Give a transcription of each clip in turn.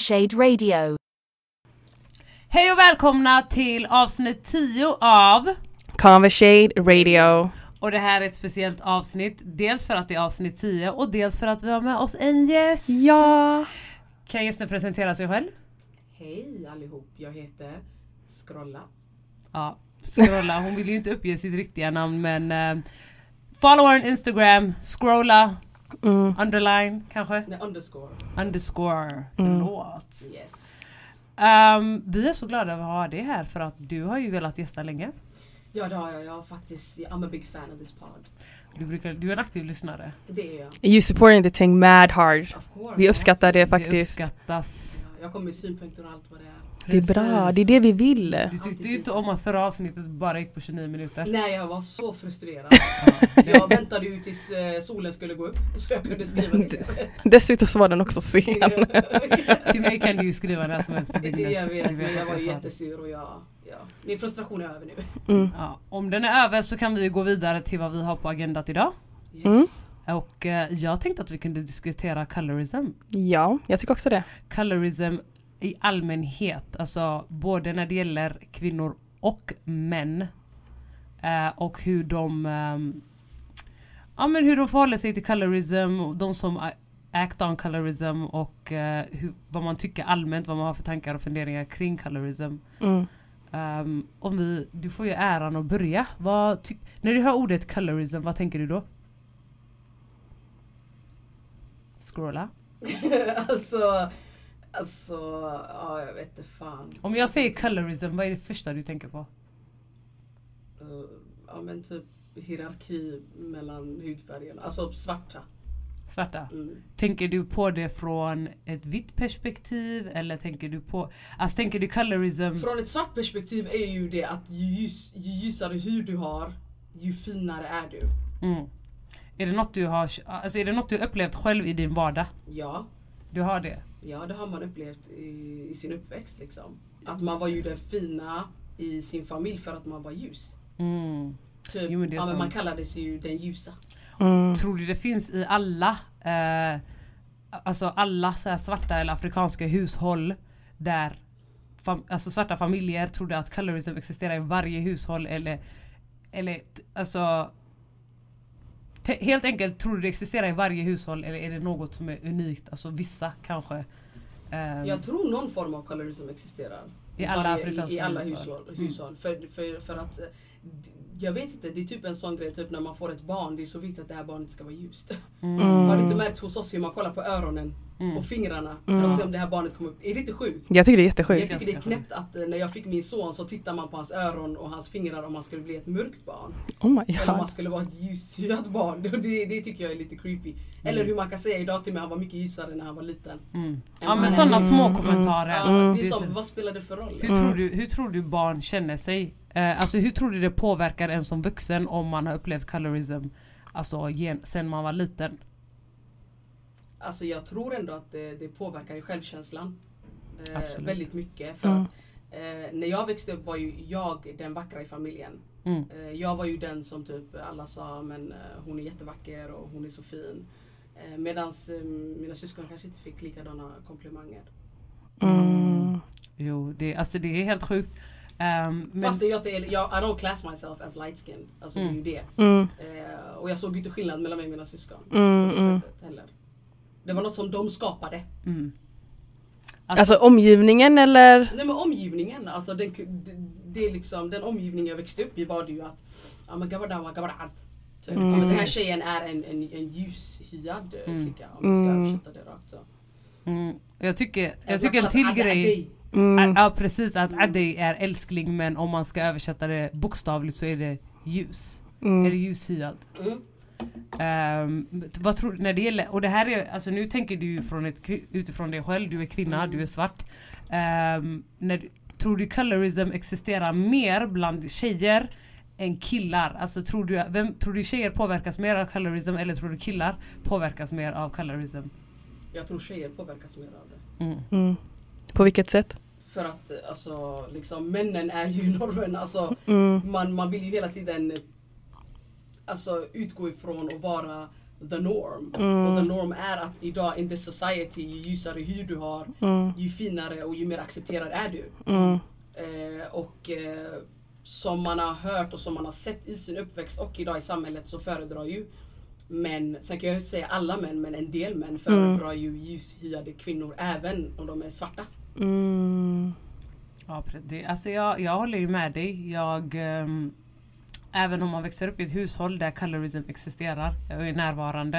Conversade Radio. Hej och välkomna till avsnitt 10 av Conversade Radio. och det här är ett speciellt avsnitt. Dels för att det är avsnitt 10 och dels för att vi har med oss en gäst. Ja. Kan gästen presentera sig själv? Hej allihop, jag heter Scrolla. Ja, scrolla. Hon vill ju inte uppge sitt riktiga namn men uh, follow her on Instagram, scrolla, Mm. underline kanske? Nej, underscore. Underscore. Mm. Förlåt. Yes. Ehm, vi är så glada över att ha dig här för att du har ju velat gästa länge. Ja det har jag, jag har faktiskt, I'm a big fan of this pod. Du, brukar, du är en aktiv lyssnare. Det är jag. You supporting the thing mad hard. Of course. Vi uppskattar det Det faktiskt. uppskattas. Ja, Jag kommer med synpunkter och allt vad det är. Det är bra, det är det vi vill. Du tyckte ju inte om att förra avsnittet bara gick på 29 minuter. Nej jag var så frustrerad. Ja, Jag väntade ju tills eh, solen skulle gå upp så jag kunde skriva det. Dessutom så var den också sen. Till mig kan du ju skriva när som helst på dygnet. jag vet, men jag var jättesur och jag, ja, min frustration är över nu. Mm. Ja, om den är över så kan vi gå vidare till vad vi har på agendat idag. Yes. Mm. Och eh, jag tänkte att vi kunde diskutera colorism. Ja, jag tycker också det. Colorism i allmänhet, alltså både när det gäller kvinnor och män. Eh, och hur de ehm, Ja men hur de förhåller sig till colorism, och de som act on colorism och eh, hur, vad man tycker allmänt, vad man har för tankar och funderingar kring colorism. Mm. Ehm, om vi, du får ju äran att börja. Vad ty- när du hör ordet colorism, vad tänker du då? Scrolla. alltså, alltså, ja jag vet inte fan. Om jag säger colorism, vad är det första du tänker på? Eh, ja men typ hierarki mellan hudfärgerna, alltså svarta. Svarta. Mm. Tänker du på det från ett vitt perspektiv eller tänker du på, alltså tänker du colorism? Från ett svart perspektiv är ju det att ju, ljus, ju ljusare hud du har, ju finare är du. Mm. Är det något du har, alltså är det något du upplevt själv i din vardag? Ja, Du har det? ja det har man upplevt i, i sin uppväxt liksom. Att man var ju den fina i sin familj för att man var ljus. Mm. Typ, Jo, men ja, men man kallades ju den ljusa. Mm. Tror du det finns i alla, eh, alltså alla så här svarta eller afrikanska hushåll där fam- alltså svarta familjer, tror du att colorism existerar i varje hushåll eller, eller alltså Helt enkelt, tror du det existerar i varje hushåll eller är det något som är unikt? Alltså vissa kanske. ehm, Jag tror någon form av colorism existerar. I alla varje- afrikanska i, i alla hushåll. hushåll. Mm. För, för, för att eh, jag vet inte, det är typ en sån grej typ när man får ett barn, det är så viktigt att det här barnet ska vara ljust. mm, Har du inte märkt hos oss hur man kollar på öronen mm. och fingrarna för att se om det här barnet kommer upp? Är det inte sjukt? Jag tycker det är Jag jättesjukt. tycker det är knäppt att eh, när jag fick min son så tittar man på hans öron och hans fingrar om han skulle bli ett mörkt barn. Oh my Eller om han god. skulle vara ett ljushyat barn. Det, det tycker jag är lite creepy. Eller hur man kan säga idag till mig, han var mycket ljusare när han var liten. Mm. Ja man men sådana små Mm, kommentarer. Ja, Mm. det är Det är som, så- vad spelar det för roll? Hur, tror du, hur tror du barn känner sig? Eh, alltså hur tror du det påverkar en som vuxen om man har upplevt colorism alltså, gen, sen man var liten? Alltså jag tror ändå att det, det påverkar ju självkänslan. Eh, väldigt mycket. För Mm. att, eh, när jag växte upp var ju jag den vackra i familjen. Mm. Eh, jag var ju den som typ alla sa men eh, hon är jättevacker och hon är så fin. Eh, Medan eh, mina syskon kanske inte fick likadana komplimanger. Mm. Jo, det, alltså, det är helt sjukt. Ehm, men, Fast det är, jag, I don't class myself as light skinned. Alltså det är ju det. Mm. Eh, och jag såg inte skillnad mellan mig och mina syskon. Mm, på det mm. heller. Det var något som de skapade. mm. Alltså omgivningen eller? Nej men omgivningen, alltså den, det, det är liksom, den omgivning jag växte upp i var det ju att Ja men gabbardan var gabbarad. Typ. Mm. Den här tjejen är en, en, en ljushyad Mm. flicka om man ska Mm. översätta det rakt så. Mm. Jag tycker, jag Alltså, tycker en till Adde grej. Mm. Ja precis, att Mm. Addy är älskling men om man ska översätta det bokstavligt så är det ljus. Är det Mm. ljushyad? Mm. Ehm, vad tror när det gäller, och det här är, alltså nu tänker du från ett, utifrån dig själv, du är kvinna, Mm. du är svart. Ehm, när, tror du colorism existerar mer bland tjejer än killar? Alltså tror du, vem, tror du tjejer påverkas mer av colorism eller tror du killar påverkas mer av colorism? Jag tror tjejer påverkas mer av det. Mm. Mm. På vilket sätt? För att alltså, liksom, männen är ju normen. Alltså, Mm. man, man vill ju hela tiden alltså, utgå ifrån och vara the norm. Mm. Och the norm är att idag in this society, ju ljusare hy du har, Mm. ju finare och ju mer accepterad är du. Mm. Eh, och eh, som man har hört och som man har sett i sin uppväxt och idag i samhället så föredrar ju män, sen kan jag säga alla män, men en del män föredrar ju ljushyade kvinnor även om de är svarta. Mm. Ja, det, alltså jag, jag håller ju med dig. Jag, ehm, även om man växer upp i ett hushåll där colorism existerar och är närvarande.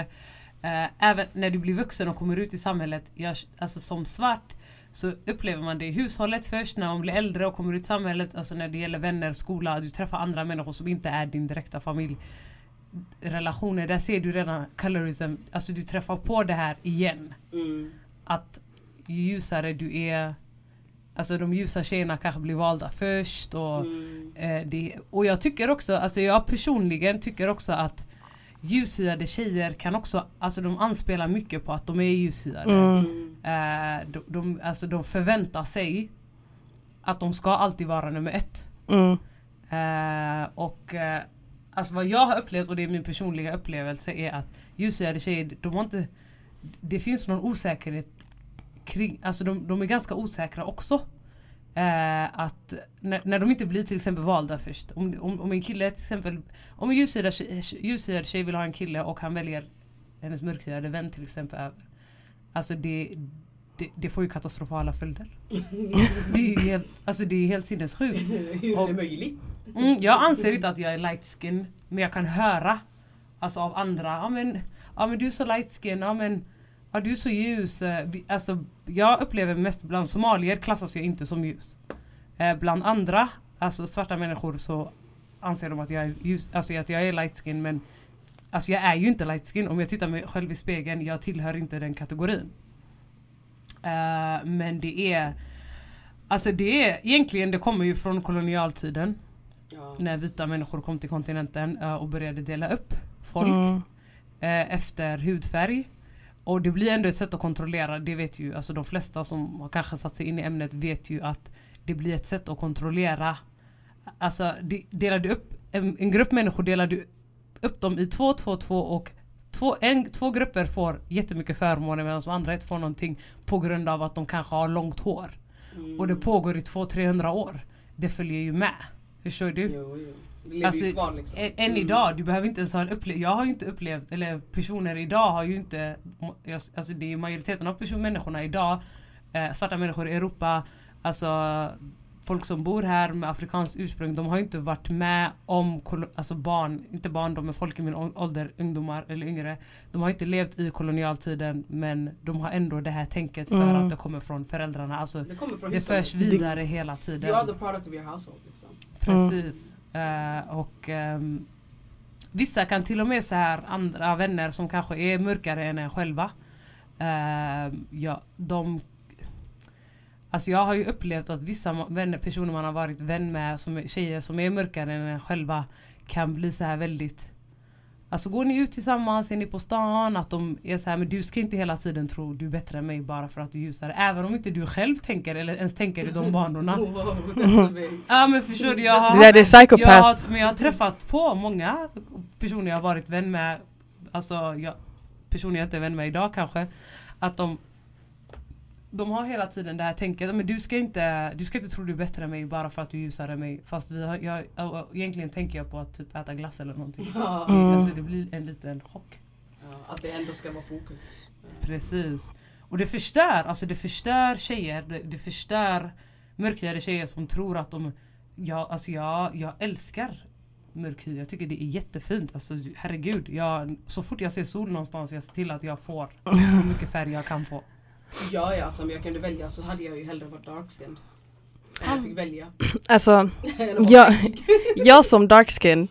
eh, även när du blir vuxen och kommer ut i samhället, jag, alltså som svart, så upplever man det i hushållet först när man blir äldre och kommer ut i samhället. Alltså när det gäller vänner, skola, du träffar andra människor som inte är din direkta familj. Relationer, där ser du redan colorism, alltså du träffar på det här igen. Mm. Att ju ljusare du är Alltså de ljusa tjejerna kanske blir valda först och, Mm. eh, det, och jag tycker också, alltså jag personligen tycker också att ljushyade tjejer kan också, alltså de anspelar mycket på att de är ljushyade. Mm. Mm. Eh, de, de, alltså de förväntar sig att de ska alltid vara nummer ett. Mm. Eh, och eh, alltså vad jag har upplevt och det är min personliga upplevelse är att ljushyade tjejer, de har inte Det finns någon osäkerhet kring, alltså de, de är ganska osäkra också. Eh, att när, när de inte blir till exempel valda först. Om, om, om en kille till exempel, om en ljushyad tjej, ljushyad tjej vill ha en kille och han väljer hennes mörkhyade vän till exempel över. Alltså det, det, det får ju katastrofala följder. Det är ju helt, alltså det är helt sinnessjukt. Hur är det möjligt? Mm, jag anser inte att jag är light skin men jag kan höra Alltså av andra, ja men, ja, men du är så light skin, ja men ja, du är så ljus. Eh, Alltså, jag upplever mest bland somalier klassas jag inte som ljus. Eh, bland andra, alltså svarta människor så anser de att jag är ljus, alltså att jag är light skin men Alltså jag är ju inte light skin om jag tittar mig själv i spegeln, jag tillhör inte den kategorin. Eh, men det är Alltså det är egentligen, det kommer ju från kolonialtiden Ja. när vita människor kom till kontinenten eh, och började dela upp folk Mm. eh, efter hudfärg. Och det blir ändå ett sätt att kontrollera, det vet ju alltså de flesta som har kanske satt sig in i ämnet vet ju att det blir ett sätt att kontrollera. Alltså de, delar du upp en, en grupp människor delar du upp dem i två, två, två och två, en, två grupper får jättemycket förmåner medan de andra inte får någonting på grund av att de kanske har långt hår. Mm. Och det pågår i 200-300 år. Det följer ju med. Förstår du? Jo, jo. Lever Alltså, ju kvar liksom. Än, Mm. idag, du behöver inte ens ha en upplevelse. Jag har ju inte upplevt, eller personer idag har ju inte, alltså det är majoriteten av person, människorna idag, eh, svarta människor i Europa, alltså folk som bor här med afrikanskt ursprung, de har ju inte varit med om, alltså barn, inte barn, de är folk i min ålder, ungdomar eller yngre. De har inte levt i kolonialtiden men de har ändå det här tänket för Mm. att det kommer från föräldrarna. Alltså Det kommer från det förs vidare hela tiden. You are the product of your household liksom. Precis. Eh, och um, vissa kan till och med så här andra vänner som kanske är mörkare än en själva. Uh, ja, de Alltså jag har ju upplevt att vissa vänner, personer man har varit vän med, som tjejer som är mörkare än en själva, kan bli så här väldigt Alltså går ni ut tillsammans, är ni på stan, att de är så här, men du ska inte hela tiden tro du är bättre än mig bara för att du är ljusare. Även om inte du själv tänker eller ens tänker i de banorna. Wow, Ja men förstår du, jag har Det där är psychopath. jag har, men jag har träffat på många personer jag har varit vän med, alltså jag, personer jag inte är vän med idag kanske, att de de har hela tiden det här tänket, men du ska inte, du ska inte tro du är bättre än mig bara för att du är ljusare än mig. Fast vi har, jag, egentligen tänker jag på att typ äta glass eller någonting. Ja, Mm. Alltså det blir en liten chock. ja, att det ändå ska vara fokus. Precis. Och det förstör, alltså det förstör tjejer, det, det förstör mörkhyade tjejer som tror att de Ja, alltså jag, jag älskar mörkhy, jag tycker det är jättefint. Alltså herregud, jag, så fort jag ser sol någonstans jag ser till att jag får så mycket färg jag kan få. Ja, ja, alltså, om jag kunde välja så hade jag ju hellre varit dark skinned. Om jag fick välja. Alltså, jag, jag som dark skin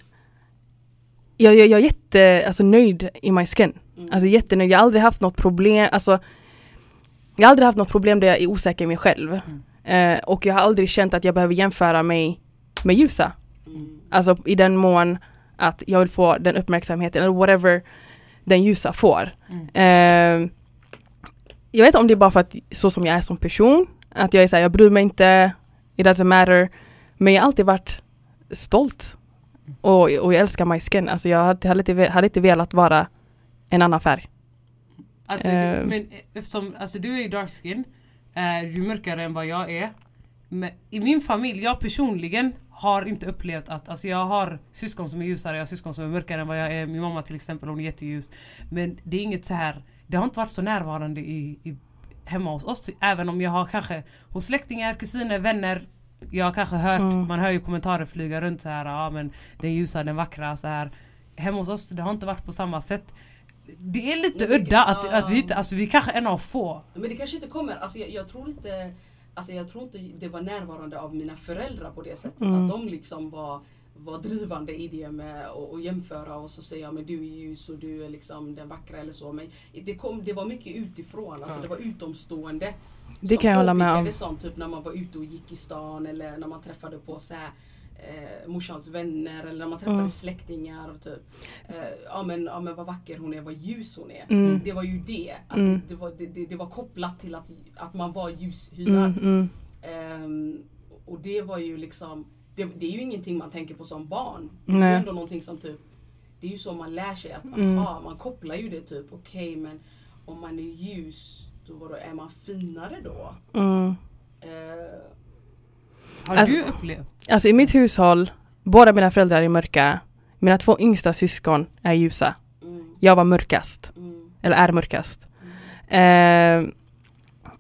jag, jag, jag är jätte, alltså, nöjd i my skin. Mm. Alltså jättenöjd. Jag har aldrig haft något problem, alltså Jag har aldrig haft något problem där jag är osäker i mig själv. Eh, och jag har aldrig känt att jag behöver jämföra mig med ljusa. Mm. Alltså i den mån att jag vill få den uppmärksamheten eller whatever den ljusa får. Mm. Eh, jag vet inte om det är bara för att så som jag är som person, att jag är såhär, jag bryr mig inte, it doesn't matter. Men jag har alltid varit stolt. Och, och jag älskar my skin. Alltså jag hade, inte, hade inte velat vara en annan färg. Alltså, Eh. men eftersom, alltså du är ju dark skin, eh, du är mörkare än vad jag är. Men i min familj, jag personligen har inte upplevt att, alltså jag har syskon som är ljusare, jag har syskon som är mörkare än vad jag är. Min mamma till exempel, hon är jätteljus. Men det är inget så här, det har inte varit så närvarande i, i, hemma hos oss. Även om jag har kanske hos släktingar, kusiner, vänner jag har kanske hört, Mm. man hör ju kommentarer flyga runt så här, ja men den ljusa, den vackra så här. Hemma hos oss, det har inte varit på samma sätt. Det är lite Men udda att, ja. att vi inte, alltså vi kanske är en av få. Men det kanske inte kommer, alltså jag, jag tror inte Alltså jag tror inte det var närvarande av mina föräldrar på det sättet. Mm. Att de liksom var, var drivande i det med att att jämföra och så säga men du är ljus och du är liksom den vackra eller så. Men det, kom, det var mycket utifrån, alltså det var utomstående. Det kan jag hålla med om. Sånt, typ när man var ute och gick i stan eller när man träffade på så här, eh, morsans vänner eller när man träffade Mm. släktingar. Typ. Eh, ja, men, ja men vad vacker hon är, vad ljus hon är. Mm. Det var ju det. Att Mm. det, var, det, det, var kopplat till att, att man var ljushyad. Mm, mm, Ehm, och det var ju liksom, det, det är ju ingenting man tänker på som barn. Det är Nej. ju ändå någonting som typ, det är ju så man lär sig att Mm. aha, man kopplar ju det typ, okej men om man är ljus, då vadå, är man finare då? mm. Eh, Har Alltså- du upplevt? Alltså i mitt hushåll, båda mina föräldrar är mörka. Mina två yngsta syskon är ljusa. mm, Jag var mörkast. mm, Eller är mörkast. Eh,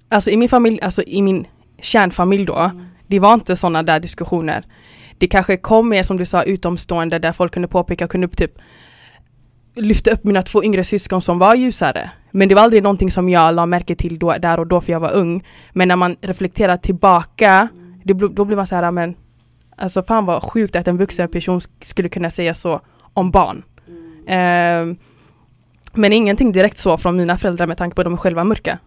alltså i min familj, alltså i min kärnfamilj då. mm, Det var inte sådana där diskussioner. Det kanske kom mer som du sa utomstående där folk kunde påpeka, kunde typ lyfta upp mina två yngre syskon som var ljusare. Men det var aldrig någonting som jag la märke till då, där och då för jag var ung. Men när man reflekterar tillbaka, det, då blir man så här, men alltså fan vad sjukt att en vuxen person sk- skulle kunna säga så om barn. mm. Ehm, men ingenting direkt så från mina föräldrar med tanke på att de själva mörka.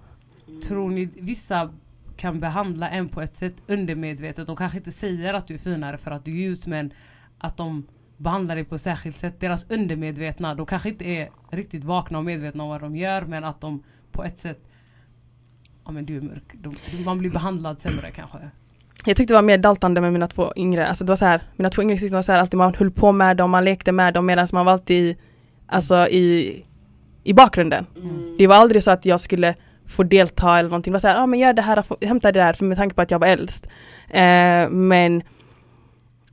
Tror ni vissa kan behandla en på ett sätt undermedvetet? De kanske inte säger att du är finare för att du är ljus men att de behandlar dig på ett särskilt sätt. Deras undermedvetna, de kanske inte är riktigt vakna och medvetna om vad de gör men att de på ett sätt Ja men du är mörk. De, man blir behandlad sämre kanske. Jag tyckte det var mer daltande med mina två yngre, alltså det var så här, mina två yngre syskon var så här, alltid man höll på med dem, man lekte med dem medan man var alltid alltså i, i bakgrunden. Mm. Det var aldrig så att jag skulle få delta eller någonting, var så här, ja ah, men gör det här, hämta det där, för med tanke på att jag var äldst. Eh, men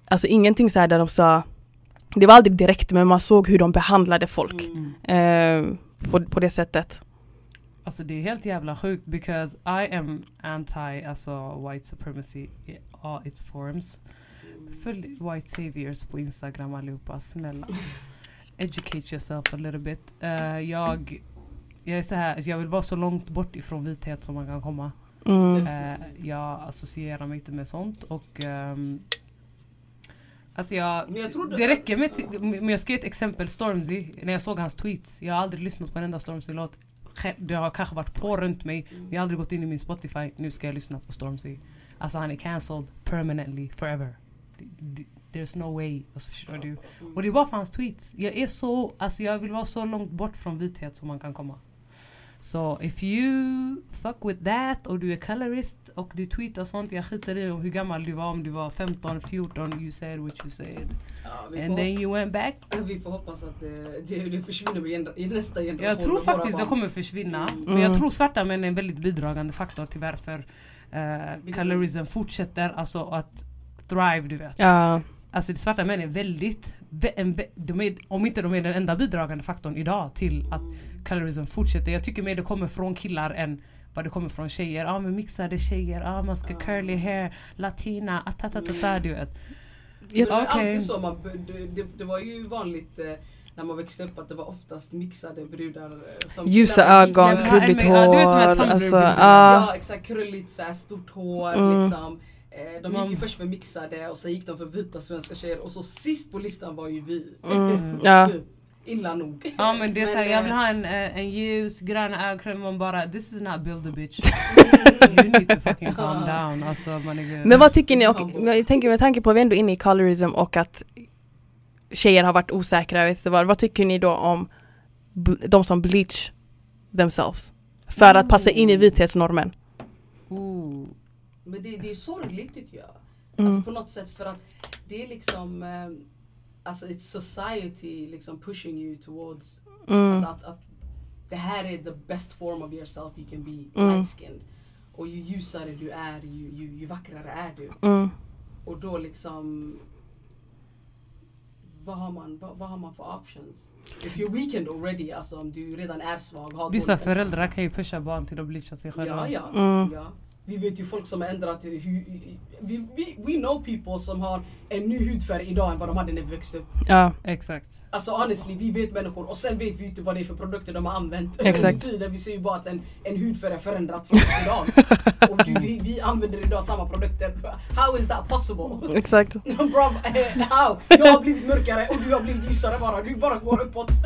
alltså ingenting så här där de sa, det var aldrig direkt men man såg hur de behandlade folk Mm. eh, på, på det sättet. Alltså det är helt jävla sjukt because I am anti alltså white supremacy i all its forms. Följ white saviors på Instagram allihopa, snälla. Educate yourself a little bit. Eh, jag, jag är så här, jag vill vara så långt bort ifrån vithet som man kan komma. Mm. Eh, jag associerar mig inte med sånt och ehm, Alltså jag, Men jag det- räcker med, men jag ska ge ett exempel, Stormzy, när jag såg hans tweets, jag har aldrig lyssnat på en enda Stormzy-låt. Det har kanske varit på runt mig, men jag har aldrig gått in i min Spotify, nu ska jag lyssna på Stormzy. Alltså han är cancelled permanently, forever. There's no way, alltså förstår du? Och det är bara för hans tweets. Jag är så, alltså jag vill vara så långt bort från vithet som man kan komma. Så if you fuck with that och du är colorist och du tweetar sånt, jag skiter i hur gammal du var, om du var 15, 14, you said what you said. Ja, vi, And får, then you went back. vi får hoppas att det, det, det försvinner med gener- i nästa generation. Jag tror faktiskt det kommer försvinna. Mm. Men jag tror svarta män är en väldigt bidragande faktor till varför uh, colorism fortsätter alltså att thrive, du vet. Ja, Alltså svarta män är väldigt, de är, om inte de är den enda bidragande faktorn idag till att colorism fortsätter. Jag tycker mer det kommer från killar än vad det kommer från tjejer. Ja ah, men mixade tjejer, ah, man ska Ah. curly hair, latina, atatatata du vet. Det var Okej. alltid så, man, det, det, var ju vanligt eh, när man växte upp att det var oftast mixade brudar. eh, Som ljusa ögon, krulligt men- ja, du vet hår, alltså bilderna. ja. Exakt, krulligt så här, stort hår Mm. liksom. Eh, de gick ju Man- först för mixade och sen gick de för vita svenska tjejer och så sist på listan var ju vi. Mm, ja. typ, illa nog. Ja men det är såhär, jag vill eh, ha en, eh, en ljus grön ögonkräm man bara this is not build a bitch. you need to fucking calm down. Alltså man är Men vad tycker ni, och, jag tänker med tanke på att vi ändå är inne i colorism och att tjejer har varit osäkra, vet vad, vad tycker ni då om de som bleach themselves? För att passa in i vithetsnormen. Ooh. Men det, det är sorgligt tycker jag. Mm. Alltså på något sätt för att det är liksom eh, Alltså it's society liksom pushing you towards Mm. alltså att, att det här är the best form of yourself you can be Mm. light skinned. Och ju ljusare du är, ju, ju, ju vackrare är du. Mm. Och då liksom vad har man, vad, vad har man för options? If you're weakened already, alltså om du redan är svag, har Vissa föräldrar kan ju pusha barn till att bleacha sig själva. Ja, ja. Mm. ja. Vi vet ju folk som har ändrat hur, vi, vi, we know people som har en ny hudfärg idag än vad de hade när vi växte upp. Ja, Exakt. Alltså honestly, vi vet människor och sen vet vi inte vad det är för produkter de har använt Exakt. under tiden. Vi ser ju bara att en, en hudfärg har förändrats idag. och du, vi, vi använder idag samma produkter. How is that possible? exakt. Bro, eh, how? Jag har blivit mörkare och du har blivit ljusare bara. Du bara går uppåt.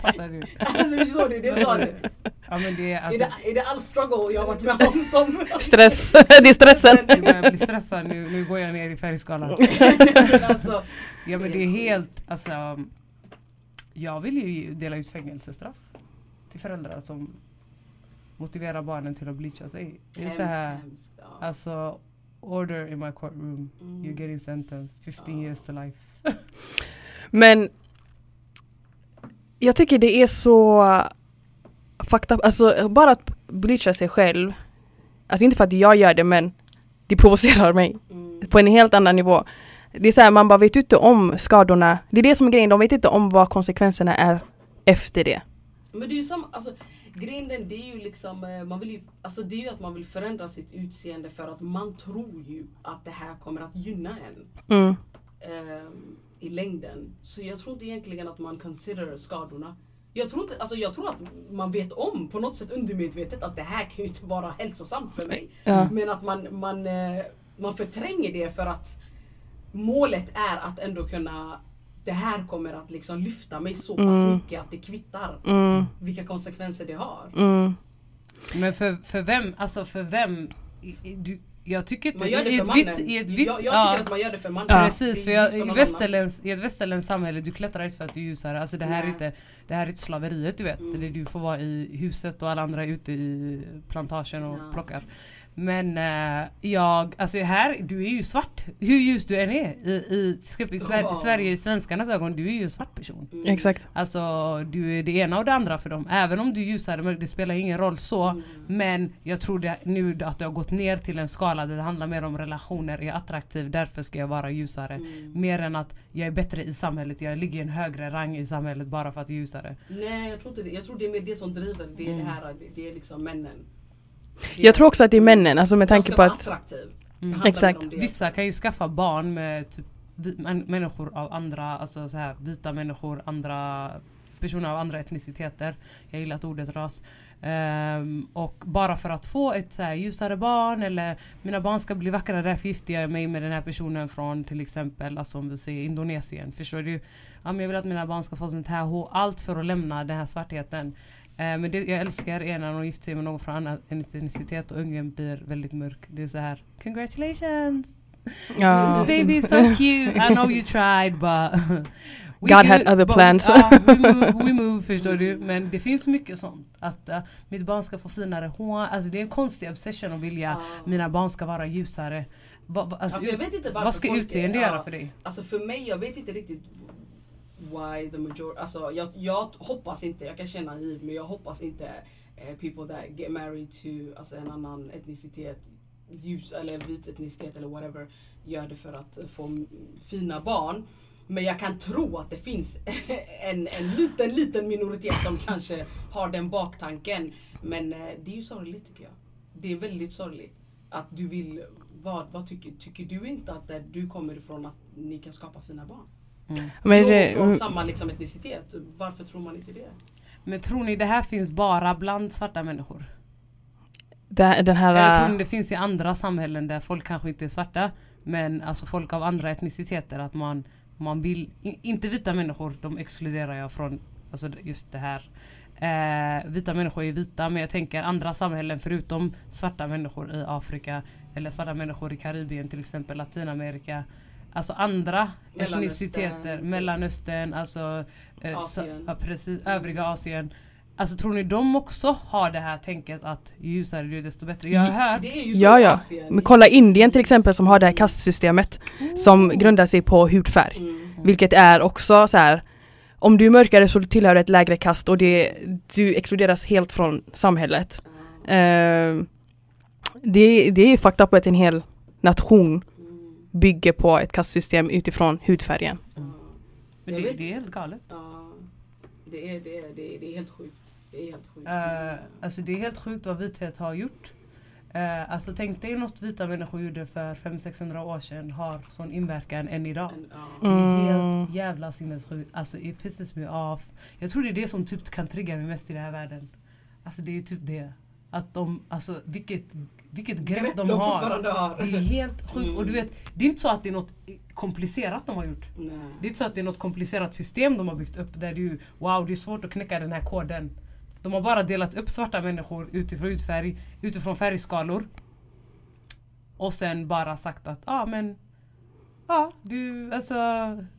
Fattar du? alltså förstår du? Det det är. Ja men det är Är alltså... det, är det all struggle jag har varit med om som... Stress. det är stressen. Jag börjar bli stressad nu, nu går jag ner i färgskalan. alltså, Ja men det är helt, alltså Jag vill ju dela ut fängelsestraff till föräldrar som motiverar barnen till att bleacha sig. Det är så här, alltså order in my courtroom, Mm. you're getting sentenced 15 Ja. years to life. Men jag tycker det är så fucked up, alltså bara att bleacha sig själv. Alltså inte för att jag gör det men det provocerar mig Mm. på en helt annan nivå. Det är så här, man bara vet inte om skadorna. Det är det som är grejen, de vet inte om vad konsekvenserna är efter det. Men det är ju samma, alltså grejen den, det är ju liksom, eh, man vill ju, alltså det är ju att man vill förändra sitt utseende för att man tror ju att det här kommer att gynna en. Mm. ehm, i längden. Så jag tror inte egentligen att man consider skadorna. Jag tror, inte, alltså jag tror att man vet om på något sätt undermedvetet att det här kan ju inte vara hälsosamt för mig. Ja. Men att man, man, eh, man förtränger det för att målet är att ändå kunna det här kommer att liksom lyfta mig så pass Mm. mycket att det kvittar Mm. vilka konsekvenser det har. Mm. Men för, för vem, alltså för vem, du, jag tycker inte Man gör det i för ett mannen. vitt, i ett jag, vitt, jag tycker ja. att man gör det för mannen. Ja. Precis, för jag, i, västerländs, i ett västerländskt samhälle, du klättrar inte för att du är ljusare. Alltså det här, är inte, det här är inte slaveriet du vet. Mm. Där du får vara i huset och alla andra är ute i plantagen och Ja. plockar. Men eh, jag, alltså här, du är ju svart. Hur ljus du än är. I, i, i, Sver Ja. Sverige, i svenskarnas ögon, du är ju en svart person. Mm. Exakt. Alltså du är det ena och det andra för dem. Även om du är ljusare, men det spelar ingen roll så. Mm. Men jag tror det, nu att det har gått ner till en skala där det handlar mer om relationer, är jag attraktiv, därför ska jag vara ljusare. Mm. Mer än att jag är bättre i samhället, jag ligger i en högre rang i samhället bara för att jag är ljusare. Nej jag tror inte det. Jag tror det är mer det som driver. Det är Mm. det här, det, det är liksom männen. Jag tror också att det är männen, alltså med tanke på att attraktiv. Mm. Exakt. Vissa kan ju skaffa barn med typ människor av andra, alltså så här, vita människor, andra personer av andra etniciteter. Jag gillar att ordet ras. Ehm, och bara för att få ett så här, ljusare barn eller mina barn ska bli vackrare därför gifter jag mig med den här personen från till exempel, alltså om vi säger Indonesien. Förstår du? Ja, men jag vill att mina barn ska få sånt här hår, allt för att lämna den här svartheten. Eh, men det jag älskar är när de gifter sig med någon från annan etnicitet och ungen blir väldigt mörk. Det är så här, congratulations! ja, This baby is so cute. I know you tried but we God had other but- plans. Ja, we, move, we move förstår du. Men det finns mycket sånt. Att uh, mitt barn ska få finare hår. Alltså det är en konstig obsession att vilja Ja. mina barn ska vara ljusare. Va, va, alltså, Alltså, jag vet inte vad ska utseende ja. göra för dig? Alltså för mig, jag vet inte riktigt why the majority, alltså jag, jag hoppas inte, jag kan känna naiv men jag hoppas inte eh, people that get married to alltså en annan etnicitet, ljus eller vit etnicitet eller whatever, gör det för att få fina barn. Men jag kan tro att det finns en, en liten, liten minoritet som kanske har den baktanken. Men eh, det är ju sorgligt tycker jag. Det är väldigt sorgligt. Att du vill, vad, vad tycker, tycker du inte att där du kommer ifrån att ni kan skapa fina barn? Mm. men det, från samma liksom, etnicitet, varför tror man inte det? Men tror ni det här finns bara bland svarta människor? det, den Eller tror här... ni det finns i andra samhällen där folk kanske inte är svarta men alltså folk av andra etniciteter att man, man vill, inte vita människor, de exkluderar jag från alltså just det här. Eh, vita människor är vita men jag tänker andra samhällen förutom svarta människor i Afrika eller svarta människor i Karibien till exempel, Latinamerika. Alltså andra Mellanöstern, etniciteter, typ. Mellanöstern, alltså eh, Asien. Så, ja, precis, övriga Asien. Alltså tror ni de också har det här tänket att ju ljusare du är desto bättre? Jag har hört Ja ja, men kolla Indien till exempel som har det här kastsystemet som grundar sig på hudfärg. Mm. Vilket är också så här. om du är mörkare så tillhör du ett lägre kast och det, du exkluderas helt från samhället. Ja. Eh, det, det är fucked up att en hel nation Mm. Bygger på ett kastsystem utifrån hudfärgen. Ja. Men det, det är helt galet. Ja. Det är, det, är, det, är, det är helt sjukt. Det är helt sjukt. Uh, alltså det är helt sjukt vad vithet har gjort. Uh, alltså tänk dig något vita människor gjorde för 500-600 år sedan har sån inverkan än idag. Det är Mm. helt jävla sinnessjukt. Alltså it pisses me off. Jag tror det är det som typ kan trigga mig mest i den här världen. Alltså det är typ det. Att de, alltså vilket, vilket grepp, Grepp de, de har. har. Det är helt sjukt. Mm. Och du vet, det är inte så att det är något komplicerat de har gjort. Nej. Det är inte så att det är något komplicerat system de har byggt upp där du, wow det är svårt att knäcka den här koden. De har bara delat upp svarta människor utifrån hudfärg, utifrån färgskalor. Och sen bara sagt att, ja ah, men, ja du, alltså,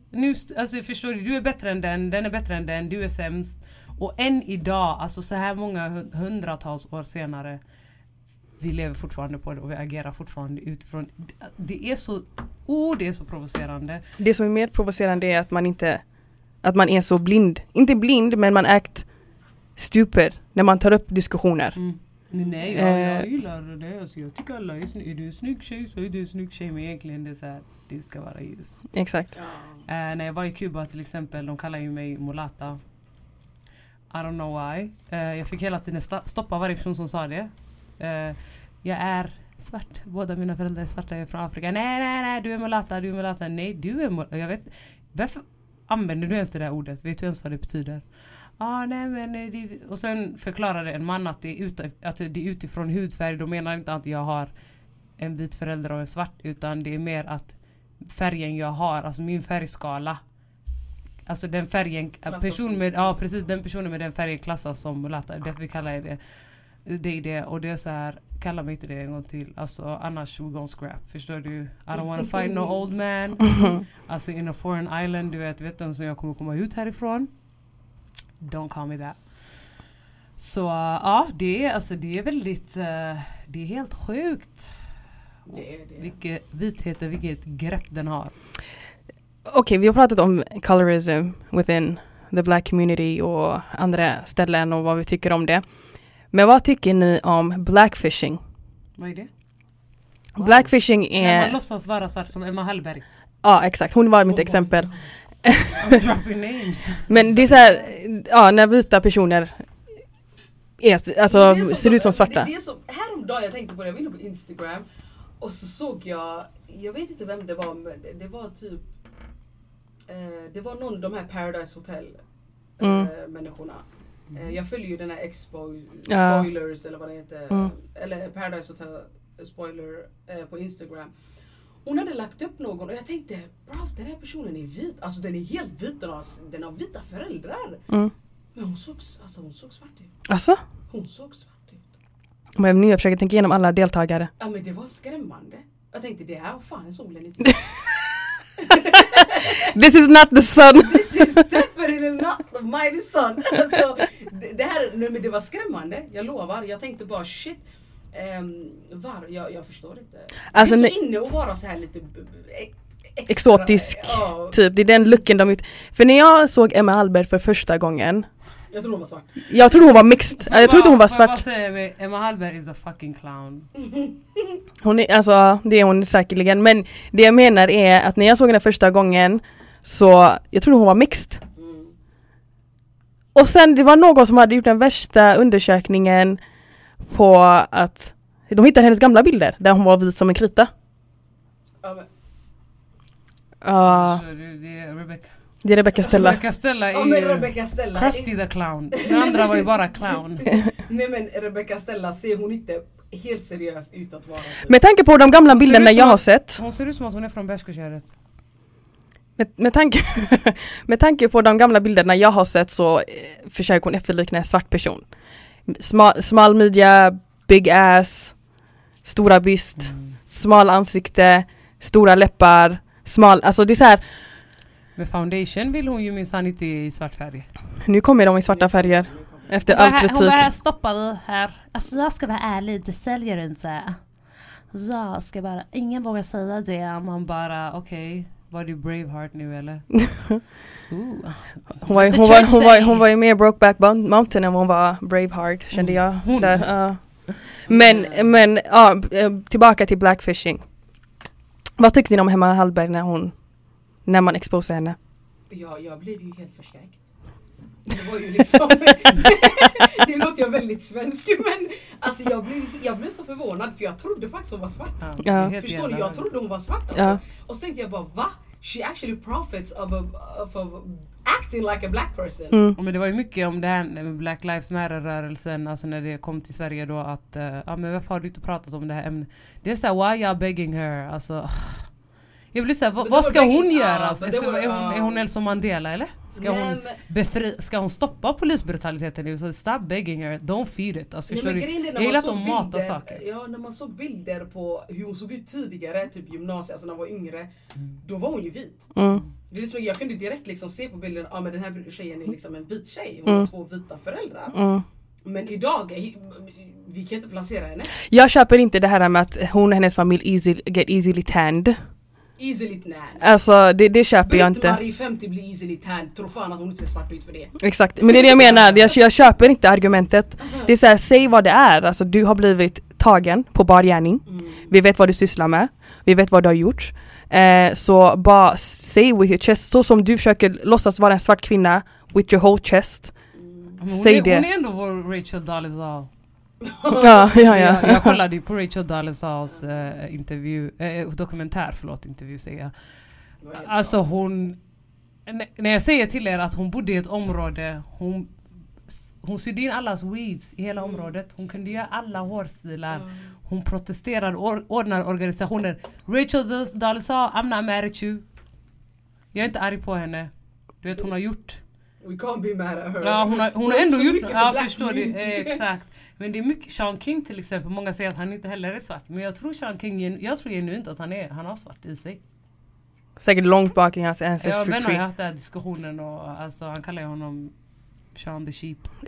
nu, alltså förstår du, du är bättre än den, den är bättre än den, du är sämst. Och än idag, alltså så här många hu- hundratals år senare, vi lever fortfarande på det och vi agerar fortfarande utifrån, det är så, oh det är så provocerande. Det som är mer provocerande är att man inte att man är så blind. Inte blind men man act stupid när man tar upp diskussioner. Mm. Nej, jag, jag Eh. gillar det. Alltså, jag tycker alla är snygga. Är du en snygg tjej så är du en snygg tjej. Men egentligen det är så här, det ska vara ljus. Exakt. Eh, när jag var i Kuba till exempel, de kallar ju mig mulata. I don't know why. Uh, jag fick hela tiden stoppa varje person som sa det. Uh, jag är svart. Båda mina föräldrar är svarta, jag är från Afrika. Nej, nej, nej, du är mulata, du är mulata. Nej, du är mulata. Jag vet Varför använder du ens det där ordet? Vet du ens vad det betyder? Ah, nej, men nej, det, och sen förklarade en man att det, är ut, att det är utifrån hudfärg. De menar inte att jag har en vit förälder och en svart utan det är mer att färgen jag har, alltså min färgskala. Alltså den färgen, Klassas person med, ja precis den personen med den färgen klassas som mulata. Därför vi kallar det det är det och det är så här, kalla mig inte det en gång till. Alltså annars we gon scrap. Förstår du? I don't wanna fight no old man. Alltså in a foreign island, du vet, vet du som jag kommer komma ut härifrån? Don't call me that. Så uh, ja, det är, alltså, det är väldigt, uh, det är helt sjukt. Det är det. Vilket vitheten, vilket grepp den har. Okej, vi har pratat om colorism within the black community och andra ställen och vad vi tycker om det. Men vad tycker ni om blackfishing? Vad är det? Blackfishing När man är... låtsas vara svart som Emma Hallberg. Ja, exakt. Hon var mitt exempel. I'm dropping names. Men det är så här, ja, när vita personer är, alltså, är ser ut som svarta. Det, är så, häromdagen jag tänkte på det, jag var inne på Instagram och så såg jag, jag vet inte vem det var men det var typ eh, Det var någon, de här Paradise Hotel eh, Mm. människorna. Eh, jag följer ju den här Expo Ja. Spoilers eller vad det heter. Mm. Eller Paradise Hotel Spoiler eh, på Instagram. Hon hade lagt upp någon och jag tänkte bra den här personen är vit, alltså den är helt vit, den har, den har vita föräldrar. Mm. Men hon såg, alltså, hon såg svart ut. Alltså? Hon såg svart ut. Men nu jag försöker tänka igenom alla deltagare. Ja men det var skrämmande. Jag tänkte det här, fan är solen inte? This is not the sun! This is definitely not mighty sun. Alltså, det, det här, nej, men det var skrämmande, jag lovar. Jag tänkte bara shit. Um, var, jag, jag förstår inte. Alltså, det är så inne att vara så här lite extra- Exotisk. Ja, Typ, det är den looken de ut. För när jag såg Emma Hallberg för första gången, jag tror hon var svart. jag trodde hon var mixed. Jag trodde hon var Får jag bara svart. säga med Emma Hallberg is a fucking clown. Hon är, alltså det är hon säkerligen. Men det jag menar är att när jag såg henne första gången så, jag trodde hon var mixed. Mm. Och sen det var någon som hade gjort den värsta undersökningen på att de hittade hennes gamla bilder där hon var vit som en krita. Ja, men, Ja, Så det, det är Rebecca. Det är Rebecca Stella. Rebecca Stella är ja, men Rebecca Stella. Krusty the clown. Den andra var ju bara clown. Nej men Rebecca Stella ser hon inte helt seriöst ut att vara. typ. Med tanke på de gamla bilderna jag har sett Hon ser ut som att hon är från Bärskogsgärdet. Med, med, tanke, med tanke på de gamla bilderna jag har sett så eh, försöker hon efterlikna en svart person. Smal, smal midja, big ass, stora byst, smal ansikte, stora läppar, smal, alltså det är så här, Med foundation vill hon ju minsann inte i svart färg. nu kommer de i svarta färger efter all kritik. stoppar vi här. Alltså jag ska vara ärlig, det säljer inte. Jag ska bara, ingen vågar säga det. Man bara okej, Var du Braveheart nu eller? Ooh. Hon var, hon, var, hon, var, hon var ju mer Brokeback Mount- Mountain än vad hon var Braveheart kände Mm. jag. Hon. Där, ja. Men, men ja, eh, tillbaka till blackfishing. Vad tyckte ni om Hemma Hallberg när hon, när man exposade henne? Ja, jag blev ju helt förskräckt. Det var ju liksom... nu låter jag väldigt svensk men alltså jag blev, jag blev så förvånad för jag trodde faktiskt hon var svart. Ja, det Förstår jävla- Jag trodde hon var svart alltså. Ja. Och så tänkte jag bara va? She actually profits of, a, of, of acting like a black person. Mm. Ja, Men det var ju mycket om det här med Black Lives Matter rörelsen, alltså när det kom till Sverige då att, eh, ja men varför har du inte pratat om det här ämnet? Det är såhär, why y'all begging her? Alltså, jag blir såhär, vad, vad det ska hon begging- göra? men det var- är, hon, är hon. Nelson Mandela eller? Ska Nej, hon, befri, ska hon stoppa polisbrutaliteten? Så stop begging her, don't feed it. Alltså, Nej, förstår men du? Jag gillar att de matar bilder, saker. Ja, när man såg bilder på hur hon såg ut tidigare, typ gymnasiet, alltså när hon var yngre. Mm. Då var hon ju vit. Mm. Det är liksom, jag kunde direkt liksom se på bilden, ja men den här tjejen är liksom en vit tjej. Hon har Mm. två vita föräldrar. Mm. Men idag, vi kan inte placera henne. Jag köper inte det här med att hon och hennes familj easy, get easily tanned. Easily tan. Alltså det, det köper jag inte. Britt-Marie 50 blir easily tan, tror fan att hon inte ser svart ut för det. Exakt, men det är det jag menar. Jag, jag köper inte argumentet. Det är såhär, säg vad det är. Alltså du har blivit tagen på bar gärning. Mm. Vi vet vad du sysslar med. Vi vet vad du har gjort. Eh, så bara say with your chest. Så som du försöker låtsas vara en svart kvinna with your whole chest. Men Hon, Säg är, det. hon är ändå vår Rachel Dolezal. Ja, ja, Jag, ja. jag kollade ju på Rachel Dolezals eh, intervju, eh, dokumentär, förlåt intervju säger jag. Alltså hon... När jag säger till er att hon bodde i ett område, hon, hon sydde in allas weaves i hela Mm. området. Hon kunde göra alla hårstilar. Mm. Hon protesterade, or, ordnade organisationer. Rachel Dolezal, I'm not mad at you. Jag är inte arg på henne. Du vet hon har gjort We can't be mad at her. Ja hon har, hon har ändå gjort för Ja förstår du, eh, exakt. Men det är mycket, Sean King till exempel, många säger att han inte heller är svart. Men jag tror Sean King, jag tror genuint att han är, han har svart i sig. Säkert långt bak i hans Jag och ancestry Ben har ju tree. haft den här diskussionen och alltså, han kallar ju honom Sean the Sheep.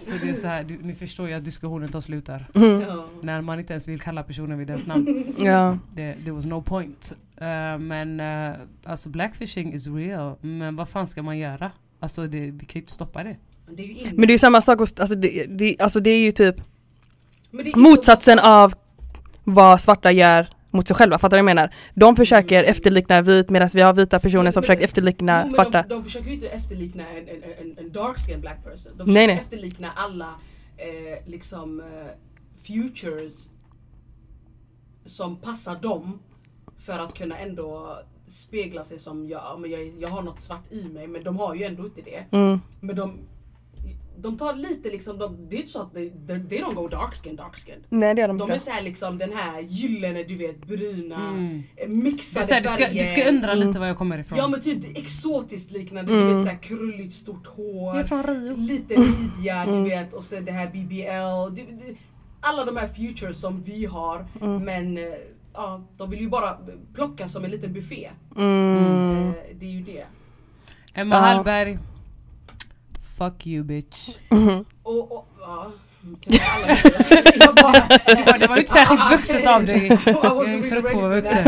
Så det är så här, du, ni förstår ju att diskussionen tar slut där. Mm. Ja. När man inte ens vill kalla personen vid dess namn. Ja. Det there was no point. Eh, men uh, alltså blackfishing is real. Men vad fan ska man göra? Alltså det, vi kan ju inte stoppa det. Men det är ju inne. Men det är ju samma sak, alltså det, det, alltså det är ju typ Men det är motsatsen av vad svarta gör mot sig själva, fattar du vad jag menar? De försöker efterlikna vit medan vi har vita personer som Men- försöker efterlikna Jo, svarta. De, de försöker ju inte efterlikna en, en, en, en dark skin black person. De Nej, försöker nej. efterlikna alla eh, liksom eh, futures som passar dem för att kunna ändå spegla sig som ja, men jag, jag har något svart i mig men de har ju ändå inte det. Mm. Men de, de tar lite liksom, de, det är inte så att they, they, they don't go dark skin dark skin. Nej det gör de De är inte. såhär liksom den här gyllene du vet bruna Mm. eh, mixade här, du, ska, färger. du ska undra Mm. lite var jag kommer ifrån. Ja men typ exotiskt liknande, Mm. du vet såhär krulligt stort hår. jag är från Rio. Lite midja Mm. du vet och så det här BBL. Det, det, alla de här futures som vi har Mm. men eh, ja, de vill ju bara plocka som en liten buffé. Mm. Eh, det är ju det. Emma Ja. Hallberg. Fuck you bitch. Mm. Och, och ja. det. Jag bara- Det var ju inte särskilt vuxet av dig. Jag är trött på att vara vuxen.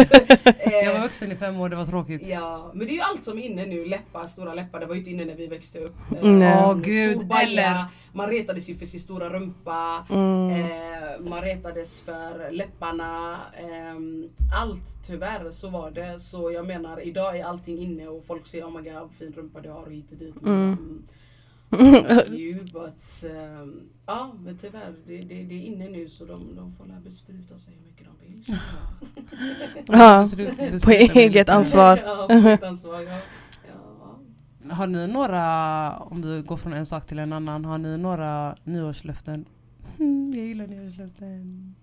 Eh, Jag var vuxen i fem år, det var tråkigt. Ja, men det är ju allt som är inne nu. Läppar, stora läppar. Det var ju inte inne när vi växte upp. Eh, Nej. Åh, gud, stor baja, eller- Man retades ju för sin stora rumpa. Mm. Eh, man retades för läpparna. ehm, allt tyvärr så var det. Så jag menar idag är allting inne och folk säger oh my god fin rumpa du har och hit och dit. Mm. Mm. you, but, ehm, ja men tyvärr det, det, det är inne nu så de, de får lära bespruta sig hur mycket de vill. Ja, på eget ansvar. ja, på eget ansvar. Ja. Ja. Har ni några, om vi går från en sak till en annan, har ni några nyårslöften? Hmm, jag gillar nyårslöften.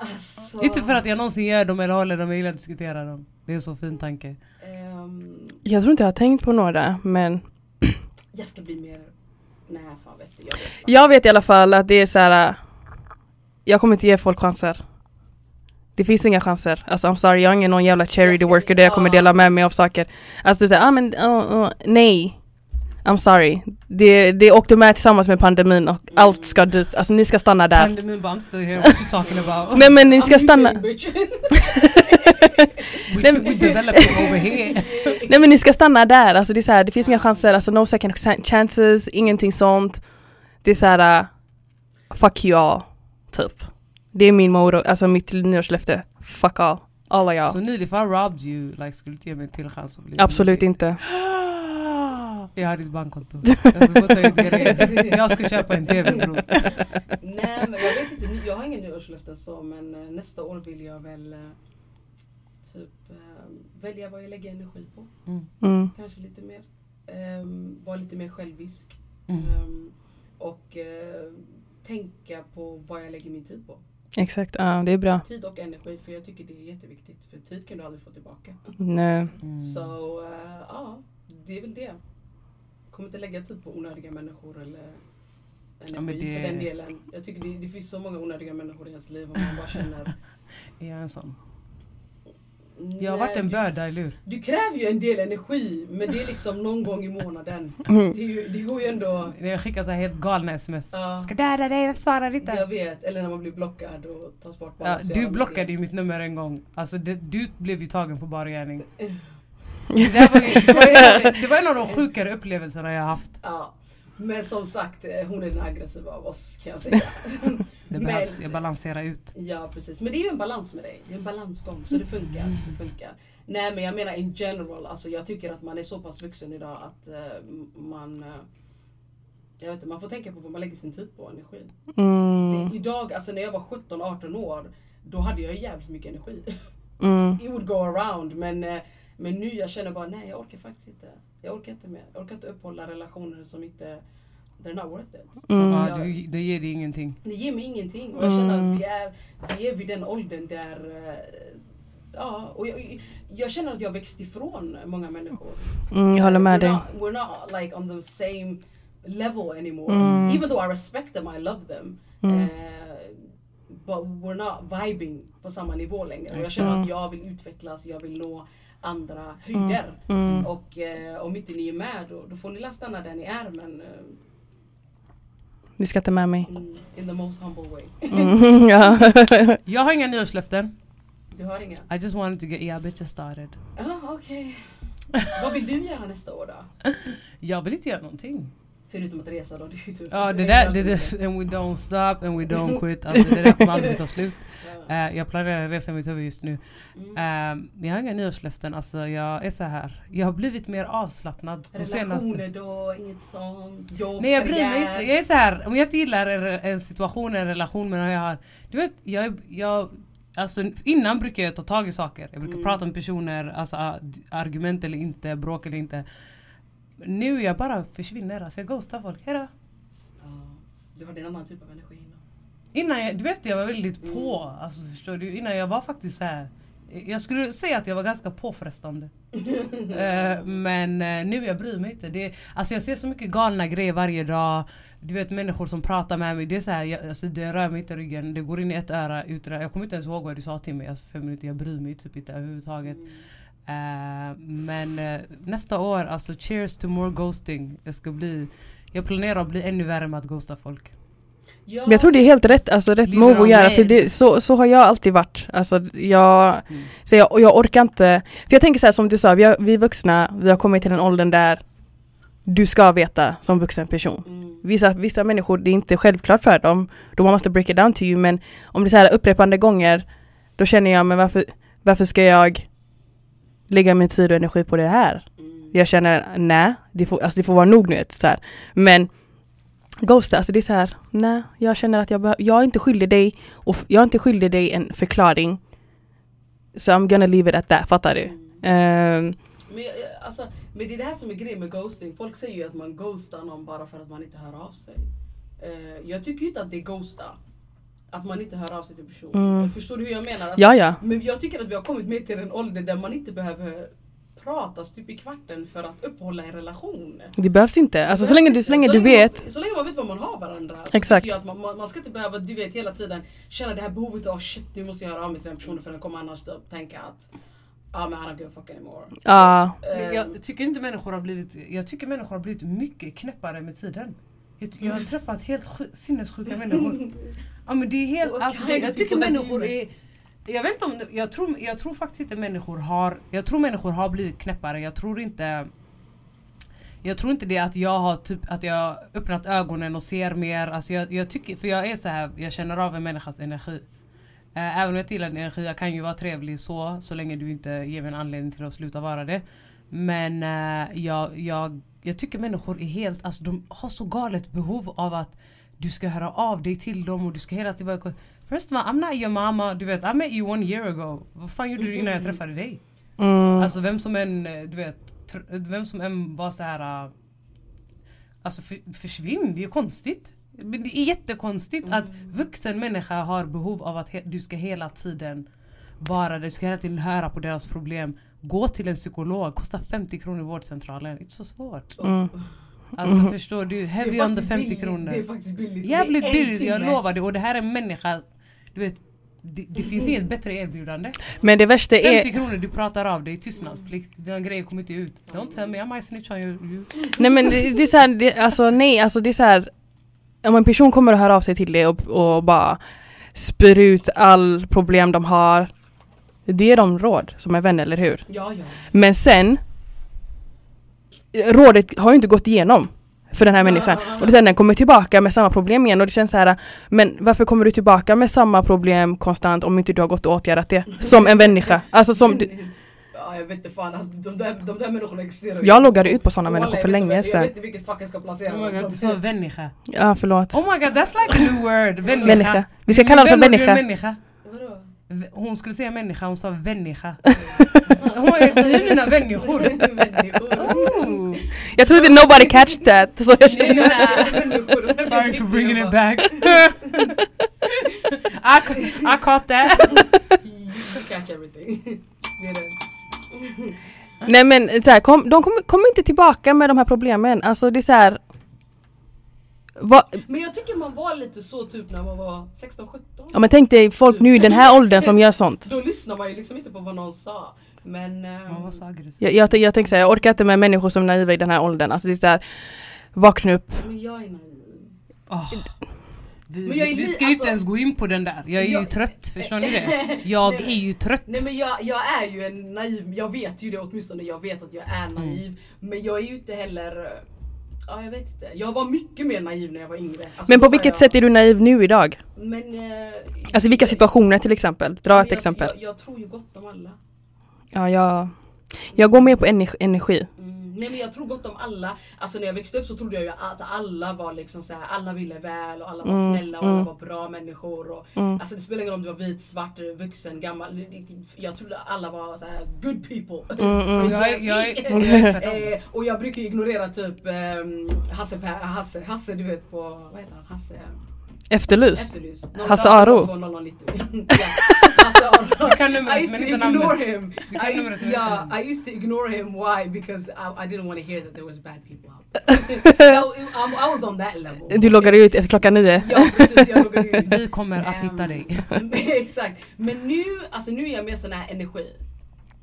Alltså, Inte för att jag någonsin gör dem eller håller dem, jag gillar att diskutera dem. Det är en så fin tanke. ehm, Jag tror inte jag har tänkt på några men jag ska bli mer... Nej fan vet jag vet fan. jag vet i alla fall att det är så här. äh, Jag kommer inte ge folk chanser. Det finns inga chanser. Alltså I'm sorry, jag är ingen någon jävla charity worker där jag kommer dela med mig av saker. Alltså du säger, ah men oh, oh, nej. I'm sorry. Det, det åkte med tillsammans med pandemin och allt ska dit. Alltså ni ska stanna där. Pandemin bara I'm still here, what you talking about? Nej men ni I'm ska stanna. mutating, bitch. we, we developing over here. Nej men ni ska stanna där. Alltså det är så här, det finns inga chanser. Alltså no second chan- chances, ingenting sånt. Det är så här. uh, fuck you all. Typ. Det är min moro, alltså mitt nyårslöfte. Fuck all. Alla jag. Så Neil, if I robbed you, like, skulle du inte ge mig en till chans Absolut inte. Jag har ditt bankkonto. Jag ska grejer. Jag ska köpa en TV bror. Nej men jag vet inte, jag har ingen nyårslöften så men eh, nästa år vill jag väl eh, typ eh, välja vad jag lägger energi på. Mm. Kanske lite mer. Um, vara lite mer självisk. Mm. Ehm, och eh, tänka på vad jag lägger min tid på. Exakt, ja det är bra. Tid och energi för jag tycker det är jätteviktigt. För tid kan du aldrig få tillbaka. Nej. Mm. Så eh, ja, det är väl det. Kommer inte lägga tid på onödiga människor eller energi Ja, men det- för den delen. Jag tycker det, det finns så många onödiga människor i ens liv och man bara känner Är jag en sån? Jag har varit nej, en du, böda, eller hur? du kräver ju en del energi men det är liksom någon gång i månaden. Mm. Det, är ju, det går ju ändå... När jag skickar så här helt galna sms. Ja, Ska döda dig, jag svarar inte. jag vet, eller när man blir blockad och tas bort på Ja, du blockade ju mitt nummer en gång. Alltså det, du blev ju tagen på bar gärning. Det, var, ju- det, var en, av- det var en av de sjukare upplevelserna jag haft. Ja. Men som sagt, eh, hon är den aggressiva av oss kan jag säga. Det Men- behövs, jag balanserar ut. Ja precis, men det är ju en balans med dig. Det är en balansgång så det funkar. Det funkar. Nej men jag menar in general, alltså jag tycker att man är så pass vuxen idag att eh, man eh, jag vet inte, man får tänka på vad man lägger sin tid på och energi. Mm. Det, idag, alltså när jag var 17-18 år, då hade jag jävligt mycket energi. Mm. It would go around men, eh, men nu jag känner bara nej jag orkar faktiskt inte. Jag orkar inte mer. Jag orkar inte uppehålla relationer som inte, they're not worth it. Mm. Ja, du, det ger dig ingenting. Det ger mig ingenting och jag känner Mm. att vi är, vi är vid den åldern där eh, Ja, och jag, jag känner att jag växt ifrån många människor. Mm, jag håller med we're dig. Not, we're not like on the same level anymore. Mm. Even though I respect them, I love them. Mm. Eh, but we're not vibing på samma nivå längre. Och jag känner Mm. att jag vill utvecklas, jag vill nå andra höjder. Mm. Och eh, om inte ni är med då, då får ni la stanna där ni är men eh, Ni ska ta med mig. in, in the most humble way. Mm. ja. Jag har inga nyårslöften. Du har inga? I just wanted to get yeah bitches started. Ja, okej. Vad vill du göra nästa år då? Jag vill inte göra någonting. Förutom att resa då, det är typ Ja det där, det där, and we don't stop and we don't quit. Alltså det där kommer aldrig ta slut. Eh, jag planerar en resa i mitt huvud just nu. Mm. Men jag har inga nyårslöften. Alltså jag är så här. Jag har blivit mer avslappnad de senaste... Relationer då, inget sånt, jobb, Nej jag bryr mig inte. Jag är så här. om jag inte gillar en, en situation, en relation men jag har... Du vet, jag, jag Alltså innan brukar jag ta tag i saker. Jag brukar Mm. prata med personer, alltså argument eller inte, bråk eller inte. Nu jag bara försvinner, alltså jag ghostar folk. Hejdå. Ja, du hade en annan typ av energi innan. Innan jag, du vet jag var väldigt Mm. på, alltså förstår du? Innan jag var faktiskt så här. Jag skulle säga att jag var ganska påfrestande. Eh, men eh, nu jag bryr mig inte. Det, alltså jag ser så mycket galna grejer varje dag. Du vet människor som pratar med mig. Det är så här, jag, alltså, det rör mig inte i ryggen. Det går in i ett öra, ut i Jag kommer inte ens ihåg vad du sa till mig. Alltså, fem minuter, jag bryr mig typ inte överhuvudtaget. Mm. Eh, men eh, nästa år, alltså cheers to more ghosting. Jag ska bli jag planerar att bli ännu värre med att ghosta folk. Ja, Men jag tror det är helt rätt, alltså rätt move att göra för det, så, så har jag alltid varit. Alltså jag, Mm. så jag, och jag orkar inte. För jag tänker så här som du sa, vi, har, vi vuxna, vi har kommit till den åldern där du ska veta som vuxen person. Mm. Vissa, vissa människor, det är inte självklart för dem. Då man måste break it down to you. Men om det är så här upprepande gånger, då känner jag, men varför, varför ska jag lägga min tid och energi på det här? Mm. Jag känner, nej, det får, alltså det får vara nog nu. vet, Så här. Men Ghost, alltså det är så här, nej, jag känner att jag, jag är inte skyldig dig och jag är inte skyldig dig en förklaring. Så I'm gonna leave it at that, fattar du? Ehm, Men, alltså, men det är det här som är grejen med ghosting. Folk säger ju att man ghostar någon bara för att man inte hör av sig. Eh, jag tycker inte att det är ghosta. Att man inte hör av sig till personen. Mm. Förstår du hur jag menar? Alltså, ja, ja. Men jag tycker att vi har kommit med till en ålder där man inte behöver prata stup i kvarten för att uppehålla en relation. Det behövs inte. Alltså så länge du, så länge du vet. Man, så länge man vet vad man har varandra. Så Exakt. Att man, man, man ska inte behöva, du vet hela tiden känna det här behovet av shit nu måste jag höra av mig till den personen för den kommer annars typ tänka att Ja men I don't give a fuck anymore. Ja. Eh, Jag tycker inte människor har blivit, jag tycker människor har blivit mycket knäppare med tiden. Jag, jag har träffat helt sju- sinnessjuka människor. Ja men det är helt, alltså, jag tycker människor är jag vet inte om, jag tror, jag tror faktiskt inte människor har, jag tror människor har blivit knäppare, jag tror inte jag tror inte det att jag har typ, att jag öppnat ögonen och ser mer, alltså jag, jag tycker, för jag är så här, jag känner av en människas energi. Eh, även om jag gillar din energi, jag kan ju vara trevlig så, så länge du inte ger mig en anledning till att sluta vara det. Men eh, jag, jag, jag tycker människor är helt, alltså de har så galet behov av att du ska höra av dig till dem och du ska hela tiden vara First of all, I'm not your mama, du vet I met you one year ago. Vad fan gjorde du innan jag träffade dig? Mm. Alltså vem som än, eh, du vet, vem som än var så här. äh, Alltså för, försvinn, det är konstigt. Det är jättekonstigt att vuxen människa har behov av att du ska hela tiden vara där, du ska hela tiden höra på deras problem. Gå till en psykolog, kostar 50 kronor i vårdcentralen. Inte så svårt. Mm. Alltså förstår du, är heavy faktiskt 50 billigt. kronor. Det är faktiskt billigt. Jävligt är billigt, jag lovar det. Och det här är en människa, du vet, det, det finns inget bättre erbjudande. Men det värsta 50 är, kronor, du pratar av dig, tystnadsplikt. Dina grejer kommer inte ut. Don't tell me, I might snitch on you. nej men det, det är såhär, det, alltså nej alltså det är såhär om en person kommer att höra av sig till dig och, och bara spyr ut all problem de har det är de råd som en vän, eller hur? Ja ja. Men sen Rådet har ju inte gått igenom för den här människan. Och sen den kommer tillbaka med samma problem igen och det känns så här Men varför kommer du tillbaka med samma problem konstant om inte du har gått och åtgärdat det? Som en människa. Alltså som du, Ja jag vet inte fan, alltså, de, där, de där människorna existerar. Jag loggade ut på sådana Wallah, människor för länge inte- Jag sedan. vet inte vilket fack jag ska placera Oh my dem. god, du sa människa. Ja förlåt. Oh my god, that's like a new word. Människa. Vi ska kalla det för människa. Hon skulle säga människa, hon sa vänniska. Hon är, vi är mina. Oh. Jag trodde nobody catch that. Så jag Nej, kände, nej. Sorry for bringing it back. I, ca- I caught that. You catch everything. Nej men så här, kom, de kommer kom inte tillbaka med de här problemen. Alltså det är så här. Vad, Men jag tycker man var lite så typ när man var 16-17. ja, men tänk dig folk nu i den här åldern som gör sånt. Då lyssnar man ju liksom inte på vad någon sa. Men... Man var så aggressiv. Jag, jag, jag tänker såhär, jag orkar inte med människor som är naiva i den här åldern. Alltså det är såhär, vakna upp. Men jag är naiv. Åh. Vi, Men jag är vi li- ska ju inte alltså- ens gå in på den där. Jag är ju Jag- trött, förstår ni det? Jag Nej, är ju trött. Nej men jag, jag är ju en naiv, jag vet ju det åtminstone, jag vet att jag är naiv. Men jag är ju inte heller, ja jag vet inte. Jag var mycket mer naiv när jag var yngre. Alltså, Men på vilket jag, sätt är du naiv nu idag? Men... eh, Alltså vilka situationer till exempel? Dra ett jag, exempel. Jag, jag tror ju gott om alla. Ja, jag, jag går med på energi. energi. Nej men jag tror gott om alla. Alltså när jag växte upp så trodde jag ju att alla var liksom så här, alla ville väl och alla var Mm, snälla och alla mm. var bra människor. Och, Mm. Alltså det spelar ingen roll om du var vit, svart, vuxen, gammal. Jag trodde alla var så här good people. Mm. Jag jag jag och jag brukar ju ignorera typ um, Hasse, Hasse, Hasse du vet på, vad heter han? Hasse? Efterlyst. Efterlyst. Hasse Aro. 0090. Ja, Hasse Aro. Du kan numret, I used to ignore him. I used, yeah, I used to ignore him. Why? Because I, I didn't want to hear that there was bad people out there. I, I, I was on that level. Du loggar ut efter klockan nio. Ja precis, jag ut. Vi kommer att hitta Ehm, dig. Exakt. Men nu, alltså nu är jag mer sån här energi.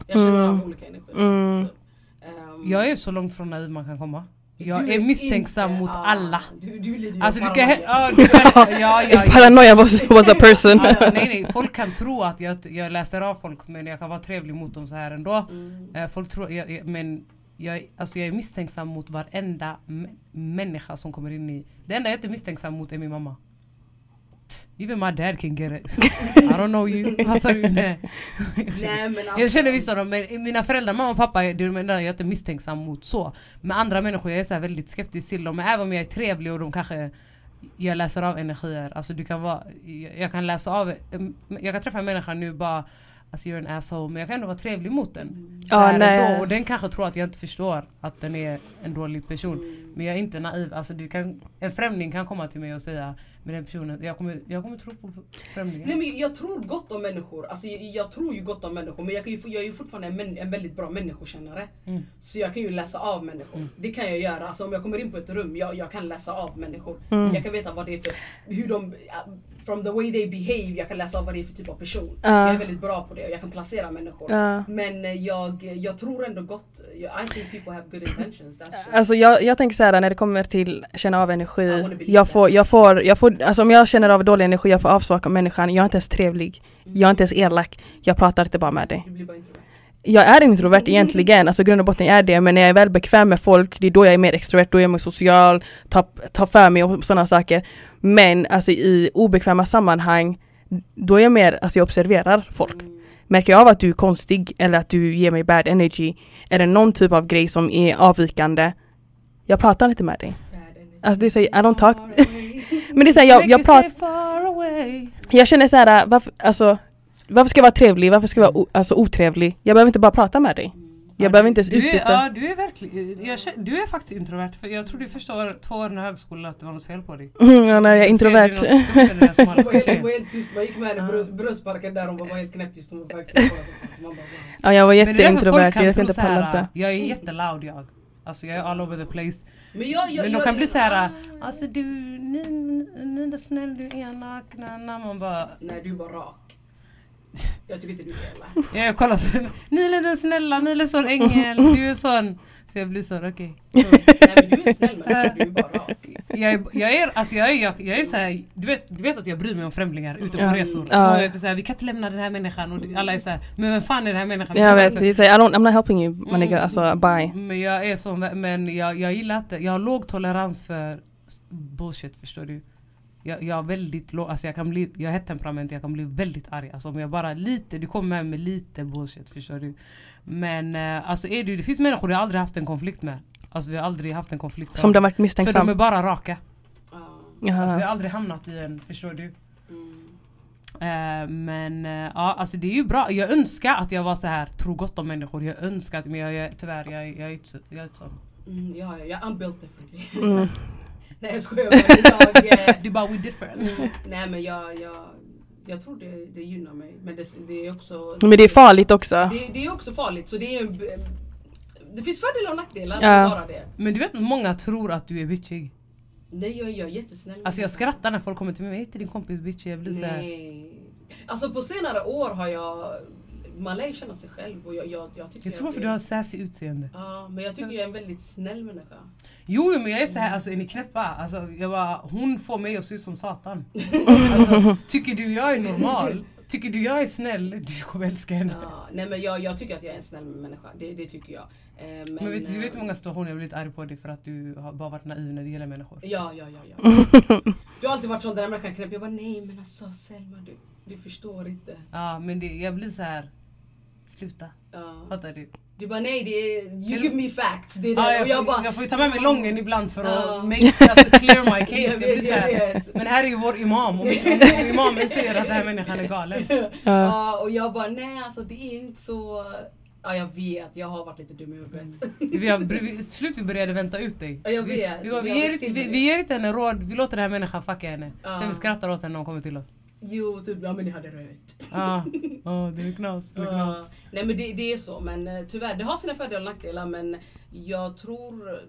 Jag känner Mm. av olika energier. Mm. Så, ehm, Jag är så långt från naiv man kan komma. Jag du är misstänksam inte- mot ah, alla. Du, du Alltså du kan, ja, du kan, ja, ja, If ja. paranoia was, was a person. Alltså, nej nej, folk kan tro att jag, jag läser av folk men jag kan vara trevlig mot dem så här ändå. Mm. Eh, folk tror, jag, jag, men jag, alltså jag är misstänksam mot varenda människa som kommer in i... Det enda jag inte är misstänksam mot är min mamma. Even my dad can get it. I don't know you. Fattar du? Nej. Nej, men alltså, Jag känner visst av dem, men mina föräldrar, mamma och pappa, det är de enda jag är inte misstänksam mot så. Med andra människor, jag är så väldigt skeptisk till dem. Men även om jag är trevlig och de kanske jag läser av energier. Alltså du kan vara, jag, jag kan läsa av, jag kan träffa en människa nu bara Alltså you're an asshole, men jag kan ändå vara trevlig mot den. Så Ja, nej. ändå, och den kanske tror att jag inte förstår att den är en dålig person. Mm. Men jag är inte naiv. Alltså du kan, en främling kan komma till mig och säga med den personen. Jag kommer, jag kommer tro på främlingar. Nej men jag tror gott om människor. Alltså jag, jag tror ju gott om människor men jag, kan ju, jag är ju fortfarande en, en väldigt bra människokännare. Mm. Så jag kan ju läsa av människor. Det kan jag göra. Alltså om jag kommer in på ett rum, jag, jag kan läsa av människor. Mm. Jag kan veta vad det är för, hur de, from the way they behave, jag kan läsa av vad det är för typ av person. Ja. Jag är väldigt bra på det och jag kan placera människor. Ja. Men eh, jag, jag tror ändå gott, I think people have good intentions. That's Alltså jag, jag tänker så här när det kommer till känna av energi. Jag får, jag får, jag får, alltså om jag känner av dålig energi, jag får avsmak av människan. Jag är inte ens trevlig. Jag är inte ens elak. Jag pratar inte bara med dig. du blir bara introvert. Jag är introvert egentligen, alltså grund och botten är det, men när jag är väl bekväm med folk, det är då jag är mer extrovert, då är jag mer social, tar, tar för mig och sådana saker. Men alltså i obekväma sammanhang, då är jag mer, alltså jag observerar folk. Mm. Märker jag av att du är konstig eller att du ger mig bad energy, eller någon typ av grej som är avvikande, jag pratar inte med dig. Alltså det är så, I don't talk. Men det är så här, jag, jag pratar, jag känner så här, varför, alltså, varför ska jag vara trevlig, varför ska jag vara alltså, otrevlig? Jag behöver inte bara prata med dig. Jag Ja, behöver du- inte ens du är, utbyta. Ja, du är verkligen, jag känner, du är faktiskt introvert. För jag trodde i första år, två åren i högskolan att det var något fel på dig. Mm, ja, när jag är Du introvert. Hon var, helt, tyst, man gick med henne i brö- bröstparken där hon var helt knäpptyst. Ja, jag var är jätteintrovert, är kan jag tro inte pallar inte. Jag är jätteloud jag. Alltså jag är all over the place. Men, jag, jag, Men de jag, kan bli så här, alltså du, ni, ni är snäll, du är elak, na, na. Man bara, Nej du är bara rak. Jag tycker inte du är elak. jag kollar så, ni är den snälla, ni är sån ängel, du är sån. Så jag blir sån, okej. Så, Nej men du är snäll människa, du är bara rak. Jag är, jag är, alltså jag är, jag, jag är så här, du vet, du vet att jag bryr mig om främlingar ute på resor. Ja. Och jag är så här, vi kan inte lämna den här människan och alla är så här, men vem fan är den här människan? Jag vet, det är så här, I don't, I'm not helping you my nigga, alltså bye. Men jag är så, men jag, jag gillar inte, jag har låg tolerans för bullshit förstår du. Jag, jag väldigt låg, alltså jag kan bli, jag har ett temperament, jag kan bli väldigt arg. Alltså om jag bara lite, du kommer med med lite bullshit förstår du. Men eh, alltså är du, det finns människor jag aldrig haft en konflikt med. Alltså vi har aldrig haft en konflikt. Som du har varit För de är misstänksam. bara raka. Ah, Alltså vi har aldrig hamnat i en, förstår du. mm. Eh, men eh, ja, alltså det är ju bra. Jag önskar att jag var så här tro gott om människor. Jag önskar att, men jag, jag, tyvärr, jag, jag, är inte så- jag är inte sån. Mm, ja, ja, jag I'm built differently. Mm. Nej jag skojar bara. Jag, eh, Du bara we different. mm, nej men jag, jag, jag tror det, det gynnar mig. Men det, det är också Men det är farligt också. Det, det är också farligt. Så det är en, det finns fördelar och nackdelar Ja. bara det. Men du vet många tror att du är bitchig. Nej jag, jag är jättesnäll. Alltså jag skrattar när folk kommer till mig, är inte din kompis bitchig? Jag blir såhär, Nej. Alltså på senare år har jag, man lär ju känna sig själv och jag, jag, jag tycker jag tror att för du har sassy utseende. Ja, men jag tycker jag är en väldigt snäll människa. Jo men jag är så här, alltså är ni knäppa? Alltså, jag bara, hon får mig att se ut som satan. Alltså, tycker du jag är normal? Tycker du jag är snäll? Du kommer älska henne. Ja, nej men jag, jag tycker att jag är en snäll människa, det, det tycker jag. Eh, men, Men vet, du vet hur eh, många situationer jag blivit arg på dig för att du har bara varit naiv när det gäller människor? Ja, ja, ja. ja. Du har alltid varit sån, den där människan knäpp. Jag bara nej men alltså Selma du, du förstår inte. Ja men det, jag blir så här. Sluta. Ja. Fattar du? Du bara nej, det är, you give me facts. Det är det. Ja, jag, och jag får, bara, jag får ju ta med mig lången ibland för att make, alltså, clear my case. Jag vet, jag vet. men här är ju vår imam och imamen säger att den här människan är galen. Ja. Ja, och jag bara nej alltså det är inte så... Ja jag vet, jag har varit lite dum i huvudet. Vi har, vi, till slut vi började vänta ut dig. Ja, jag vi, vet. vi, Vi vi, har ger, vi, vi ger inte henne råd, vi låter den här människan fucka henne. Sen vi skrattar åt henne när hon kommer till oss. Jo, typ ja men ni hade rätt. Ja, oh, det är knas. Det är knas. nej men det, det är så, men eh, tyvärr det har sina fördelar och nackdelar men jag tror...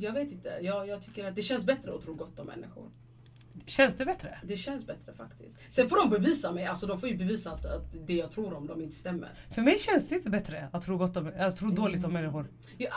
Jag vet inte, jag, jag tycker att det känns bättre att tro gott om människor. Känns det bättre? Det känns bättre faktiskt. Sen får de bevisa mig, alltså de får ju bevisa att, att det jag tror om dem inte stämmer. För mig känns det inte bättre att tro, gott om, att tro dåligt om människor. Ja,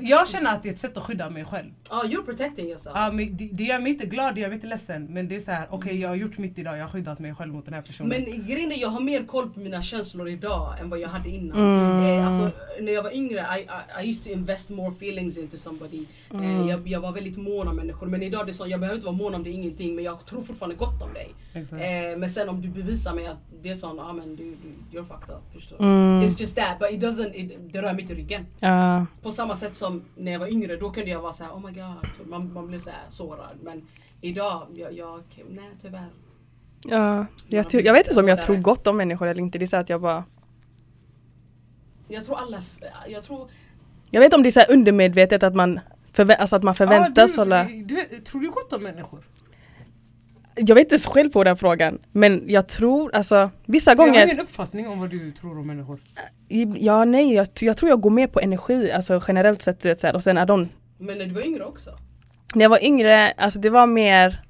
Jag känner att det är ett sätt att skydda mig själv. Ja, you're protecting yourself. Ja, men det, det gör mig inte glad, det gör mig inte ledsen. Men det är så här, okej jag har gjort mitt idag, jag har skyddat mig själv mot den här personen. Men grejen är jag har mer koll på mina känslor idag än vad jag hade innan. Mm. Eh, alltså, när jag var yngre, I, I, I used to invest more feelings into somebody. Eh, jag, jag var väldigt mån om människor. Men idag det är så, jag behöver inte vara mån om det, ingenting. Men jag tror fortfarande gott om dig. Eh, men sen om du bevisar mig att det är sån, ja ah, men du, du, you're fucked up. Förstår du? Mm. It's just that, but it doesn't, it, det rör mig inte i ryggen. Ja. På samma sätt som när jag var yngre, då kunde jag vara så här: oh my god. Man, man blev så här sårad. Men idag, jag, jag nej tyvärr. Ja. Jag, ty- jag vet inte om jag tror gott om människor eller inte. Det är så att jag bara... Jag tror alla, jag tror Jag vet inte om det är så här undermedvetet att man, förvä- alltså att man förväntas ja, du, hålla... du, Tror du gott om människor? Jag vet inte ens själv på den frågan. Men jag tror, alltså vissa Jag har gånger, ingen uppfattning om vad du tror om människor. ja nej, jag, jag tror jag går med på energi, alltså generellt sett. du vet, så här, Och sen är de, Men när du var yngre också? när jag var yngre, alltså det var mer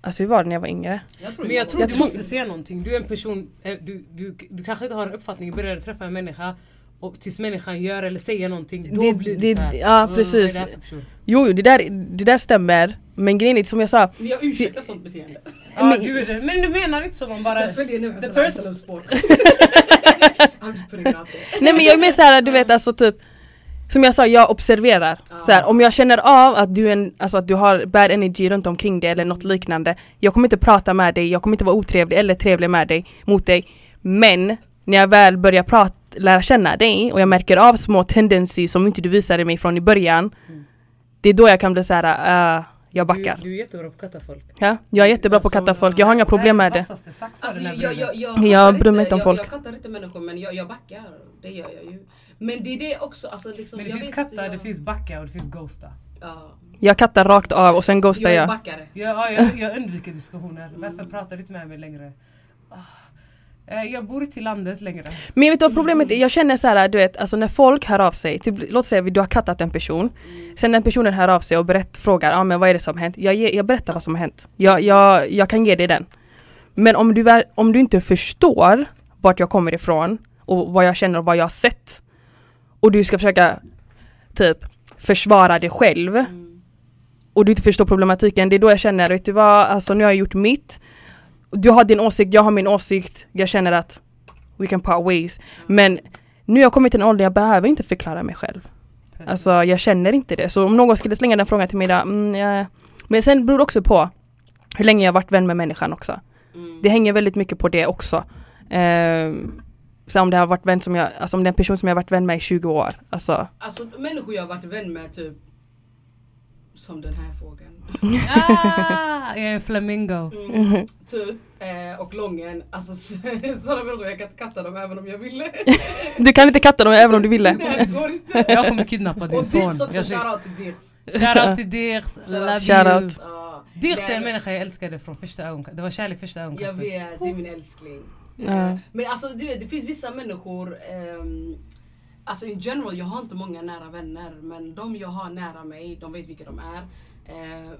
Alltså hur var det när jag var yngre? Jag tror Men jag jag tror Jag du tror- måste se någonting. Du är en person, eh, du, du, du kanske inte har en uppfattning, du börjar träffa en människa och tills människan gör eller säger någonting, då Det- blir det- du såhär. ja, "Mm, precis. det här person?" Jo, jo, det där, det där stämmer. Men grejen är som jag sa, Men jag ursäktar sånt beteende. Ja, Men- du det. Men du menar inte så man bara... Följer nu the person- nej men jag är mer såhär, du vet alltså typ Som jag sa, jag observerar. Ja. Så här, om jag känner av att du, en, alltså att du har bad energy runt omkring dig eller något liknande Jag kommer inte prata med dig, jag kommer inte vara otrevlig eller trevlig med dig, mot dig Men när jag väl börjar prata, lära känna dig och jag märker av små tendenser som inte du visade mig från i början Mm. Det är då jag kan bli såhär, uh, jag backar. Du, du är jättebra på att katta folk. Ja, jag är jättebra på att katta folk, jag har inga problem med det. Alltså, jag, jag, jag, Jag kattar bryr mig inte om jag, folk. Jag kattar inte människor men jag, jag backar. Det gör jag ju. Men det är det också. Alltså, liksom, Men det jag finns vet katta, inte, jag, det finns backa och det finns ghosta. Ja. Jag kattar rakt av och sen ghostar Jag är jag. backare. Jag, ja, jag, jag undviker diskussioner. Varför pratar du inte med mig längre? Eh, Jag bor inte i landet längre. Men jag vet vad problemet är, jag känner så här, du vet, alltså när folk hör av sig, typ, låt säga du har kattat en person, sen den personen hör av sig och berätt, frågar ah, men vad är det som har hänt? Jag, jag berättar vad som har hänt. Jag, jag, jag kan ge dig den. Men om du, väl- om du inte förstår vart jag kommer ifrån och vad jag känner och vad jag har sett och du ska försöka typ försvara dig själv Mm. och du inte förstår problematiken, det är då jag känner, vet du vad, alltså nu har jag gjort mitt. Du har din åsikt, jag har min åsikt. Jag känner att we can part ways. Men nu har jag kommit till en ålder jag behöver inte förklara mig själv. Alltså jag känner inte det. Så om någon skulle slänga den frågan till mig då, mm, ja. Men sen beror det också på hur länge jag har varit vän med människan också. Mm. Det hänger väldigt mycket på det också. Ehm, så om det har varit vän som jag, alltså om det är en person som jag har varit vän med i 20 år. Alltså, Alltså människor jag har varit vän med typ som den här fågeln. Ah, jag är en flamingo. Mm, typ. Eh, och lången. Alltså sådana människor jag kan inte katta dem även om jag ville. du kan inte katta dem även om du ville. Nej det går inte. Jag kommer kidnappa din Och son. Dirks också, Jag säger- shoutout till Dirks. Shoutout till Dirks, love you. Ja, Dirks är en människa jag älskade från första ögonkastet. Det var kärlek första Jag ögonkastet. vet, det är min älskling. Eh, Men alltså du vet, det finns vissa människor ehm, Alltså in general, jag har inte många nära vänner men de jag har nära mig, de vet vilka de är. Eh,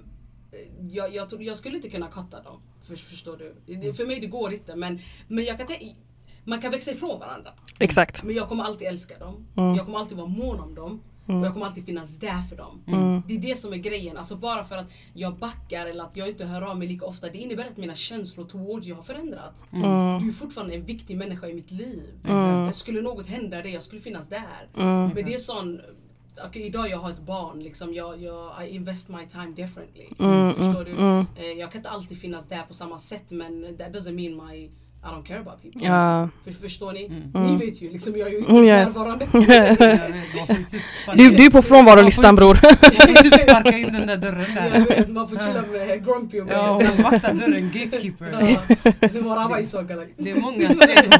jag, jag, jag skulle inte kunna katta dem. För, förstår du? Det, för mig det går inte men, men jag kan tänka, man kan växa ifrån varandra. Exakt. Men jag kommer alltid älska dem. Mm. Jag kommer alltid vara mån om dem. Och jag kommer alltid finnas där för dem. Mm. Det är det som är grejen. Alltså bara för att jag backar eller att jag inte hör av mig lika ofta. Det innebär att mina känslor towards you har förändrats. Mm. Du är fortfarande en viktig människa i mitt liv. Mm. Skulle något hända dig, jag skulle finnas där. Mm. Men det är sån Okej, idag jag har ett barn, liksom, jag, jag, I invest my time differently. Mm, Förstår du? mm. Eh, Jag kan inte alltid finnas där på samma sätt men that doesn't mean my I don't care about people. Ja. För, förstår ni? Mm. Ni vet ju liksom, jag är ju inte Mm, yes. närvarande. Typ sparka- Du, du är på frånvarolistan bror. Man får typ sparka in den där dörren där. man får chilla med Grumpy och med Ja, hon vaktar dörren, gatekeeper. Det är många steg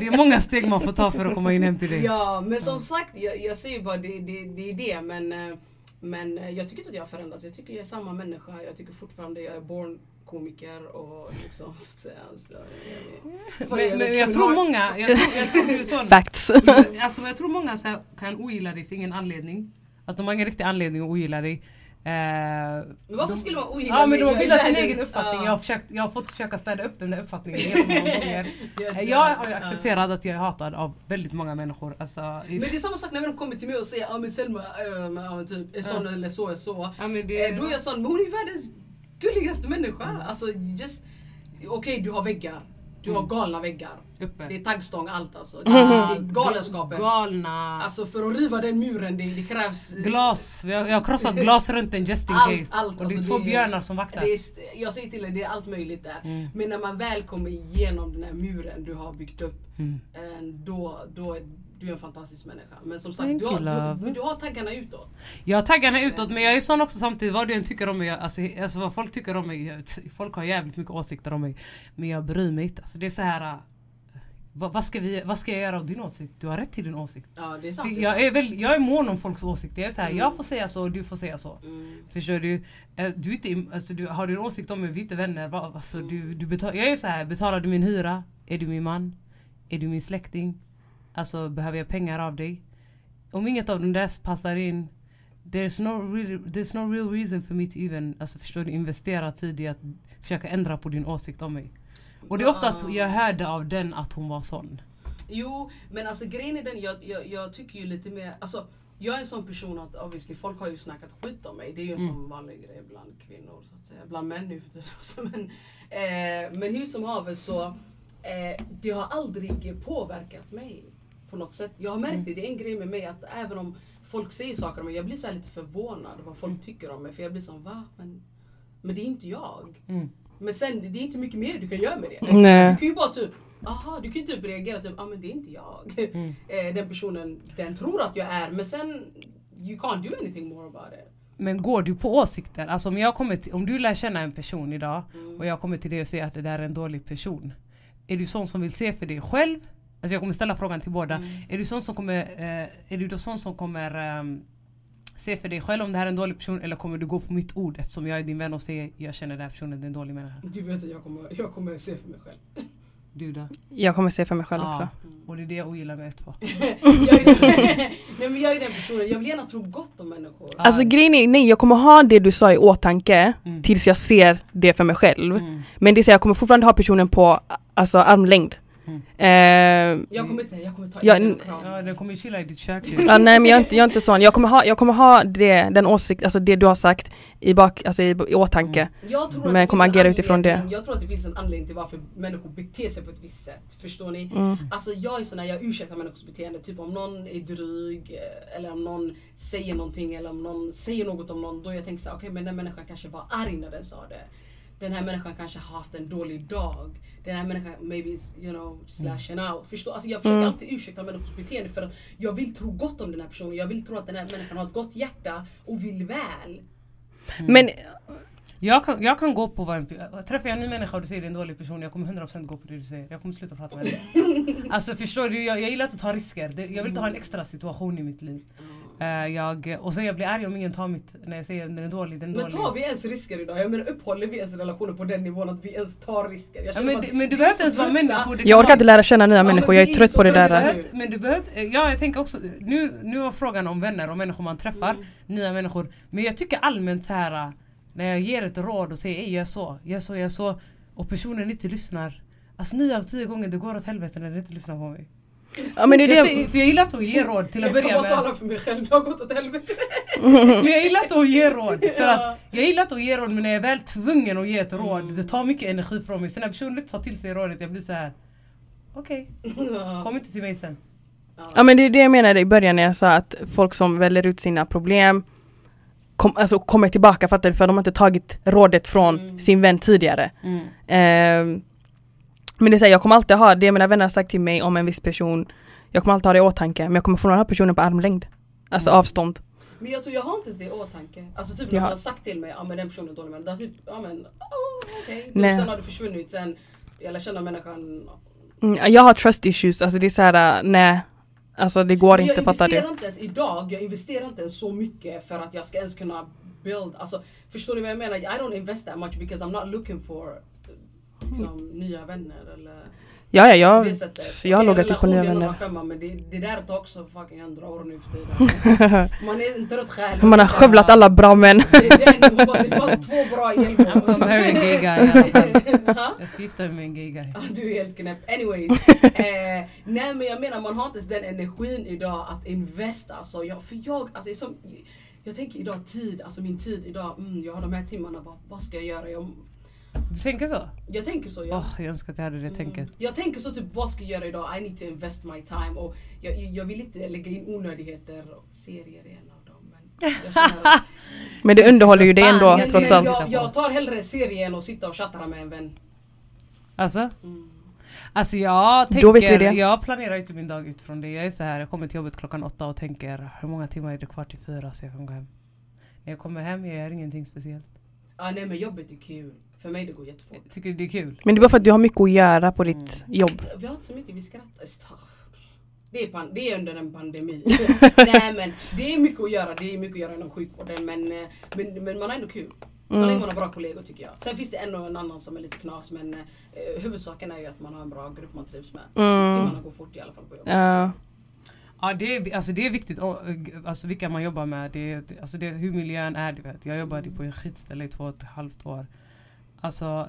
Det är många steg man får ta för att komma in hem till dig. Ja men som sagt, jag, jag säger bara det, det, det är det men eh, men eh, jag tycker inte att jag har förändrats. Jag tycker jag är samma människa. Jag tycker fortfarande jag är born komiker och liksom så att säga. Så, Men, men jag tror många, jag tror, jag tror du är sån. Facts. Alltså jag tror många så här, kan ogilla dig för ingen anledning. Alltså de har ingen riktig anledning att ogilla dig. Men varför de- skulle man ogilla Ja men mig? de har Jag bildat sin egen uppfattning. Ja. Jag, har försökt, jag har fått försöka städa upp den där uppfattningen gånger. Eh, ja, Jag har accepterat att jag är hatad av väldigt många människor. Alltså, Men det är samma sak när de kommer till mig och säger ja men Selma äh, typ, är sån eller så är så. ja, men det, Eh, Då är jag sån, men hon är världens gulligaste människa. Alltså just, okej du har väggar. Du har Mm. galna väggar. uppe. Det är taggstång allt alltså. Det är, det är galenskapen. Galna. Alltså för att riva den muren det, det krävs Glas. Jag, jag har krossat glas runt den just in Allt, case. allt, och det är alltså, två det- björnar som vaktar. Det är, jag säger till dig, det är allt möjligt där. Mm. Men när man väl kommer igenom den här muren du har byggt upp, Mm. eh, då, då du är en fantastisk människa. Men som sagt, Thank du har, du, du har taggarna utåt. Jag har taggarna utåt men jag är sån också samtidigt, vad du än tycker om mig, alltså, alltså vad folk tycker om mig, folk har jävligt mycket åsikter om mig. Men jag bryr mig inte. Alltså, det är så här. äh, vad, vad, ska vi, vad ska jag göra av din åsikt? Du har rätt till din åsikt. Ja det är sant. jag, är väl, jag är mån om folks åsikter. Jag är så här, Mm. jag får säga så och du får säga så. Mm. Förstår du? Eh, du, inte, alltså, du har du en åsikt om mig, vi är inte vänner. Alltså, du, du betal, jag är så här, betalar du min hyra? Är du min man? Är du min släkting? Alltså behöver jag pengar av dig? Om inget av de där passar in There's no, really, there's no real reason for me to even alltså, förstår du, investera tid i att försöka ändra på din åsikt om mig. Och det är oftast Ja. jag hörde av den att hon var sån. Jo, men alltså grejen är den, jag, jag, jag tycker ju lite mer, alltså jag är en sån person att obviously folk har ju snackat skit om mig. Det är ju en Mm. sån vanlig grej bland kvinnor så att säga. Bland män nu för tiden. Men, eh, men hur som haver så, eh, det har aldrig påverkat mig på något sätt. Jag har märkt det, det är en grej med mig att även om folk säger saker om mig, jag blir så lite förvånad vad folk tycker om mig. För jag blir som va? Men, men det är inte jag. Mm. Men sen, det är inte mycket mer du kan göra med det. Nej. Du kan ju bara typ, aha, du kan ju typ reagera typ, ah men det är inte jag. Mm. Eh, den personen, den tror att jag är, men sen, you can't do anything more about it. Men går du på åsikter? Alltså om, jag kommer till, om du lär känna en person idag Mm. och jag kommer till dig och säger att det där är en dålig person. Är du sån som vill se för dig själv? Alltså jag kommer ställa frågan till båda. Mm. Är du sån som kommer, eh, är du då sån som kommer ehm, se för dig själv om det här är en dålig person eller kommer du gå på mitt ord eftersom jag är din vän och säger jag känner den här personen det är en dålig människa. Du vet att jag kommer, jag kommer se för mig själv. Du då? Jag kommer se för mig själv också. Ja, och det är det jag ogillar med är, nej, men jag är den personen, jag vill gärna tro gott om människor. Ja. Alltså grejen är, nej jag kommer ha det du sa i åtanke Mm. tills jag ser det för mig själv. Mm. Men det är så jag kommer fortfarande ha personen på alltså, armlängd. Mm. Eh, Jag kommer inte, jag kommer ta Ja, in en kram. Ja, den kommer chilla i ditt kök. ja, nej men jag är, inte, jag är inte sån. Jag kommer ha, jag kommer ha det, den åsikt, alltså det du har sagt i, bak, alltså i, i åtanke. Mm. Jag tror Men att jag det kommer finns en agera utifrån det. anledning- Jag tror att det finns en anledning till varför människor beter sig på ett visst sätt. Förstår ni? Mm. Alltså jag är sån här, jag ursäktar människors beteende. Typ om någon är dryg eh, eller om någon säger någonting eller om någon säger något om någon. Då jag tänker såhär, okej men den människan kanske var arg när den sa det. Den här människan kanske har haft en dålig dag. Den här människan maybe is, you know, just lashing out. Förstår? Alltså jag försöker Mm. alltid ursäkta människors beteende för att jag vill tro gott om den här personen. Jag vill tro att den här människan har ett gott hjärta och vill väl. Men Jag kan, jag kan gå på vad en, Träffar jag en ny människa och du säger det är en dålig person, jag kommer 100% gå på det du säger. Jag kommer sluta prata med dig. Alltså förstår du, jag, jag gillar att ta risker. Det, jag vill inte ha en extra situation i mitt liv. Eh, jag, och sen jag blir arg om ingen tar mitt, när jag säger den är dålig, den är Men dålig. tar vi ens risker idag? Jag menar uppehåller vi ens relationer på den nivån att vi ens tar risker? Jag Ja, men, men du behöver inte ens så vara människor. jag orkar inte lära känna nya Ja, men människor, jag är är trött på det där. på behöver- Men du behöver, ja jag tänker också, nu, nu var frågan om vänner och människor man träffar, Mm. nya människor. Men jag tycker allmänt så här när jag ger ett råd och säger gör så, gör så, gör så och personen inte lyssnar. Alltså nio av tio gånger det går åt helvete när den inte lyssnar på mig. Ja men det Jag, är det. för jag gillar att ge råd till att Jag börja med. tala för mig själv, det har gått åt helvete. Men jag gillar att ge råd. För att jag gillar att ge råd men när jag är väl tvungen att ge ett råd, Mm. det tar mycket energi från mig. Sen när personen inte tar till sig rådet, jag blir så här. okej, kom inte till mig sen. Ja men det är det jag menade i början när jag sa att folk som väljer ut sina problem kom, alltså kommer tillbaka fattar du? För de har inte tagit rådet från Mm. sin vän tidigare. Ehm, men det är så här, jag kommer alltid ha det mina vänner har sagt till mig om en viss person. Jag kommer alltid ha det i åtanke men jag kommer fortfarande ha personen på armlängd. Alltså Mm. avstånd. Men jag tror jag har inte ens det i åtanke. Alltså typ när Ja. man har sagt till mig, ja men den personen är dålig är typ, ja men oh, okej. Typ, Nej. sen har det försvunnit, sen jag lär känna människan. Mm, jag har trust issues, alltså det är så här, äh, nej. Alltså det går Men inte, jag fattar investerar du? inte ens idag, jag investerar inte ens så mycket för att jag ska ens kunna build, alltså förstår ni vad jag menar? I don't invest that much because I'm not looking for liksom, nya vänner eller Ja, ja, jag, det jag har loggat upp på nya vänner. femma, men det, det där tar också fucking hundra år nu för tiden. Man är en trött själ. Man har skövlat alla bra män. Det, är den, man bara, det fanns två bra gonna marry a gay guy? Jag ska gifta mig med en gay guy. Ja, du är helt knäpp. Anyways. eh, nej men jag menar man har inte ens den energin idag att investa. Alltså, jag, för jag, alltså, det som, jag tänker idag tid, alltså min tid idag, mm, jag har de här timmarna, vad, vad ska jag göra? Jag, Du tänker så? jag tänker så. Jag, Åh, jag önskar att jag hade det tänket. Mm. Jag tänker så typ, vad ska jag göra idag? I need to invest my time. Och jag, jag vill inte lägga in onödigheter. Serier är en av dem. Men att- Men det underhåller ju dig ändå jag trots allt. jag, jag tar hellre serie än att sitta och chatta med en vän. Alltså? Mm. Alltså jag tänker, jag planerar inte min dag utifrån det. Jag är så här, jag kommer till jobbet klockan åtta och tänker hur många timmar är det kvar till fyra så jag kan gå hem. När jag kommer hem jag gör ingenting speciellt. Ah, nej men jobbet är kul. För mig det går jättefort. Jag tycker det är kul. Men det är bara för att du har mycket att göra på ditt jobb. Vi har inte så mycket, vi skrattar. Staff. Det är, pan- det är under en pandemi. Nej men det är mycket att göra, det är mycket att göra inom sjukvården men, eh, men, men man har ändå kul. Så Mm. länge man har bra kollegor tycker jag. Sen finns det en och en annan som är lite knas men eh, huvudsaken är ju att man har en bra grupp man trivs med. Mm. Timmarna går fort i alla fall på jobbet. Ja. Ja det är, alltså det är viktigt, alltså vilka man jobbar med. Det, är- alltså det, hur miljön är du vet. Jag jobbade på ett skitställe i två och ett halvt år. Alltså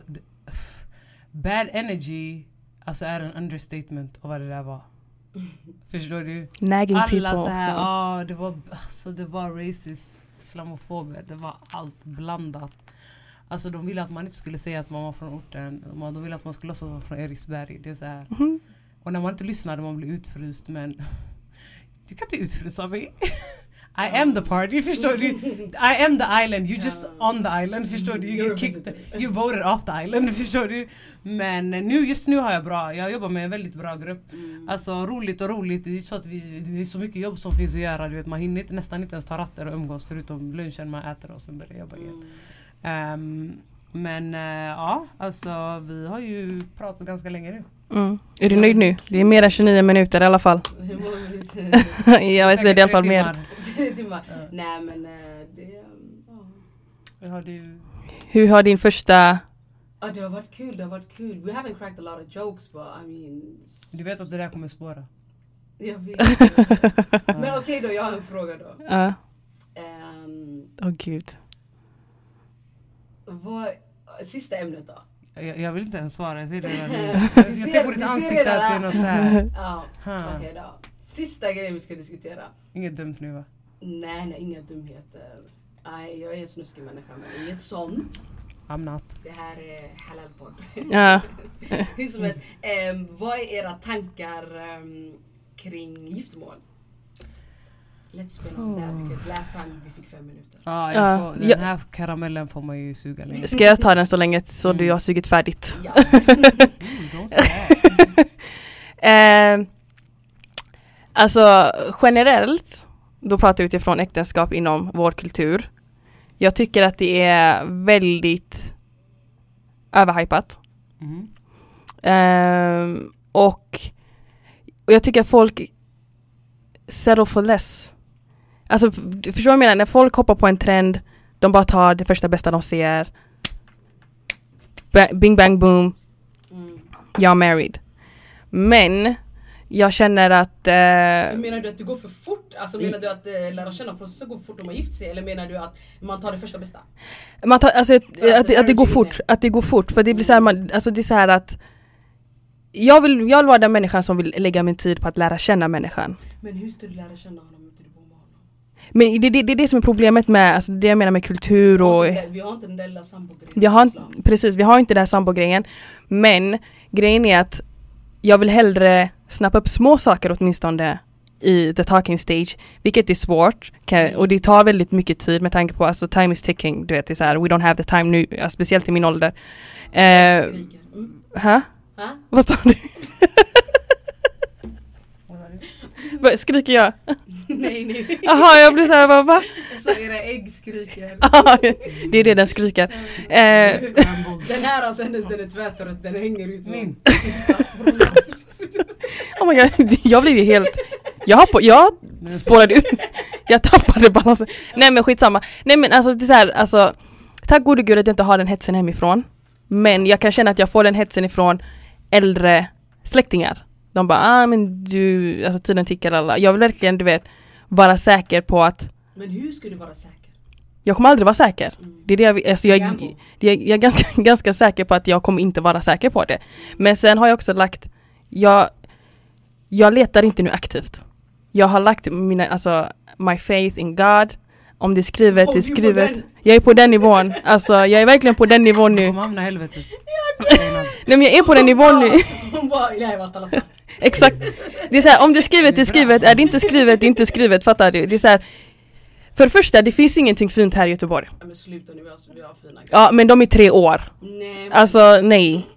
bad energy alltså är en understatement av vad det där var. Förstår du? Nagging people Alla så här, också. ja det var, alltså det var racist, islamofober, det var allt blandat. Alltså de ville att man inte skulle säga att man var från orten, de ville att man skulle låtsas vara från Eriksberg. Det är så här. Mhm. Och när man inte lyssnade man blev utfryst men du kan inte utfrysa mig. I am the party, förstår du? I am the island, you just on the island, förstår du? You, kicked, you voted off the island, förstår du? Men nu, just nu har jag bra, jag jobbar med en väldigt bra grupp. Mm. Alltså roligt och roligt, det är så att vi, det är så mycket jobb som finns att göra. Du vet, man hinner inte, nästan inte ens ta raster och umgås förutom lunchen man äter och sen börjar jobba igen. Mm. Ehm, men eh, ja, alltså vi har ju pratat ganska länge nu. Mm. Är du nöjd nu? Det är mer än 29 minuter i alla fall. Jag vet inte, det är i alla fall mer. Nej men eh, det... um, ja. Hur har din första... Ja det har varit kul, det har varit kul. We haven't cracked a lot of jokes but I mean... Du vet att det där kommer spåra. Jag vet. Men okej då, jag har en fråga då. Ja, Ehm, åh gud. vad, sista ämnet då? Jag, jag vill inte ens svara, jag ser det redan nu. Jag ser- på ditt ansikte att det är något så här. Ja, okej då. Sista grejen vi ska diskutera. Inget dumt nu va? Nej, nej, inga dumheter. Nej, jag är en snuskig människa men inget sånt. I'm not. Det här är halalpodd. Ja. Hur som helst, ehm, vad är era tankar ehm, kring giftermål? Let's spin on that because last time vi fick fem minuter. Ja, Ja, jag får, den här karamellen får man ju suga länge. Ska jag ta den så länge så du Mm. har sugit färdigt? Ja. Mm. Eh, alltså generellt, då pratar vi utifrån äktenskap inom vår kultur. Jag tycker att det är väldigt överhypat. Mhm. Ehm, och, och jag tycker att folk settle for less. Alltså du förstår vad jag menar? När folk hoppar på en trend, de bara tar det första bästa de ser. Ba- Bing bang boom, Mm. jag married. Men jag känner att eh, Menar du att det går för fort? Alltså menar du att eh, lära känna processen går för fort om man gifter sig? Eller menar du att man tar det första bästa? man tar, alltså, att, att att, att det går är fort, att det går fort. För det blir så här, man, alltså det är så här att jag vill, jag vill vara den människan som vill lägga min tid på att lära känna människan. Men hur ska du lära känna honom om inte du bor med honom? Men det, det, det är det som är problemet med, alltså det jag menar med kultur och Vi har inte den där lilla sambogrejen. Precis, vi har inte den här sambo-grejen. Men grejen är att jag vill hellre snappa upp små saker åtminstone i the talking stage, vilket är svårt och det tar väldigt mycket tid med tanke på alltså time is ticking, du vet det är så här, we don't have the time nu, ja, speciellt i min ålder. Eh. Mm. ha? Ha? Vad sa du? Vad sa du? Vad Skriker jag? nej nej. Jaha, jag blir såhär, vad va? Så era ägg skriker. Ah, det är det den skriker. Eh, Den här alltså hennes den är tvärtorrt, den hänger ut Min. oh my god, jag blev ju helt... Jag, hoppar, jag spårade ur. Jag tappade balansen. Nej men skitsamma. Nej men alltså det är så här, alltså Tack gode gud att jag inte har den hetsen hemifrån. Men jag kan känna att jag får den hetsen ifrån äldre släktingar. De bara ah men du, alltså tiden tickar alla. Jag vill verkligen du vet vara säker på att Men hur ska du vara säker? jag kommer aldrig vara säker. Mm. Det är det jag, alltså jag, är, jag är ganska, ganska säker på att jag kommer inte vara säker på det. Men sen har jag också lagt, jag, jag letar inte nu aktivt. Jag har lagt mina, alltså my faith in God. Om det är skrivet, Oh, det är skrivet. Jag är på den nivån. Alltså jag är verkligen på den nivån nu. kommer hamna i helvetet. Nej men jag är på den nivån nu. Hon bara sa. Exakt. Det är så här, om det är skrivet, det är skrivet. Är det inte skrivet, det är inte skrivet. Fattar du? Det är så här, för det första, det finns ingenting fint här i Göteborg. Ja, Men sluta nu, vi har, vi har fina grejer. Ja, men de är tre år. Nej men Alltså nej.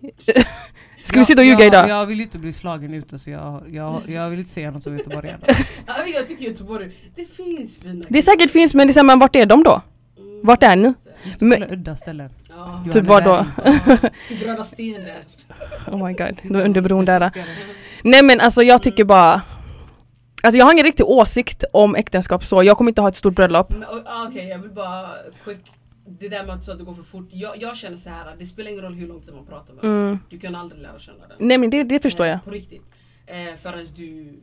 Ska vi sitta och ljuga jag, idag? Jag vill inte bli slagen ute så jag, jag, jag vill inte säga något som göteborgare. ja, jag tycker Göteborg, det finns fina Det säkert finns men det är så här, men vart är de då? Mm. Vart är ni? Men- Kolla udda ställen. Ja, Typ Johan vad då? Levin. till Bröda Stener. Oh my god, de är under bron där. Nej men alltså jag tycker bara Alltså jag har ingen riktig åsikt om äktenskap så, jag kommer inte ha ett stort bröllop. Men, ah, Okej, jag vill bara quick. Det där med att, så att det går för fort. Jag, jag känner så här. det spelar ingen roll hur lång tid man pratar med Mm. Du kan aldrig lära känna den. Nej men det, det förstår jag. Eh, På riktigt. Eh, förrän du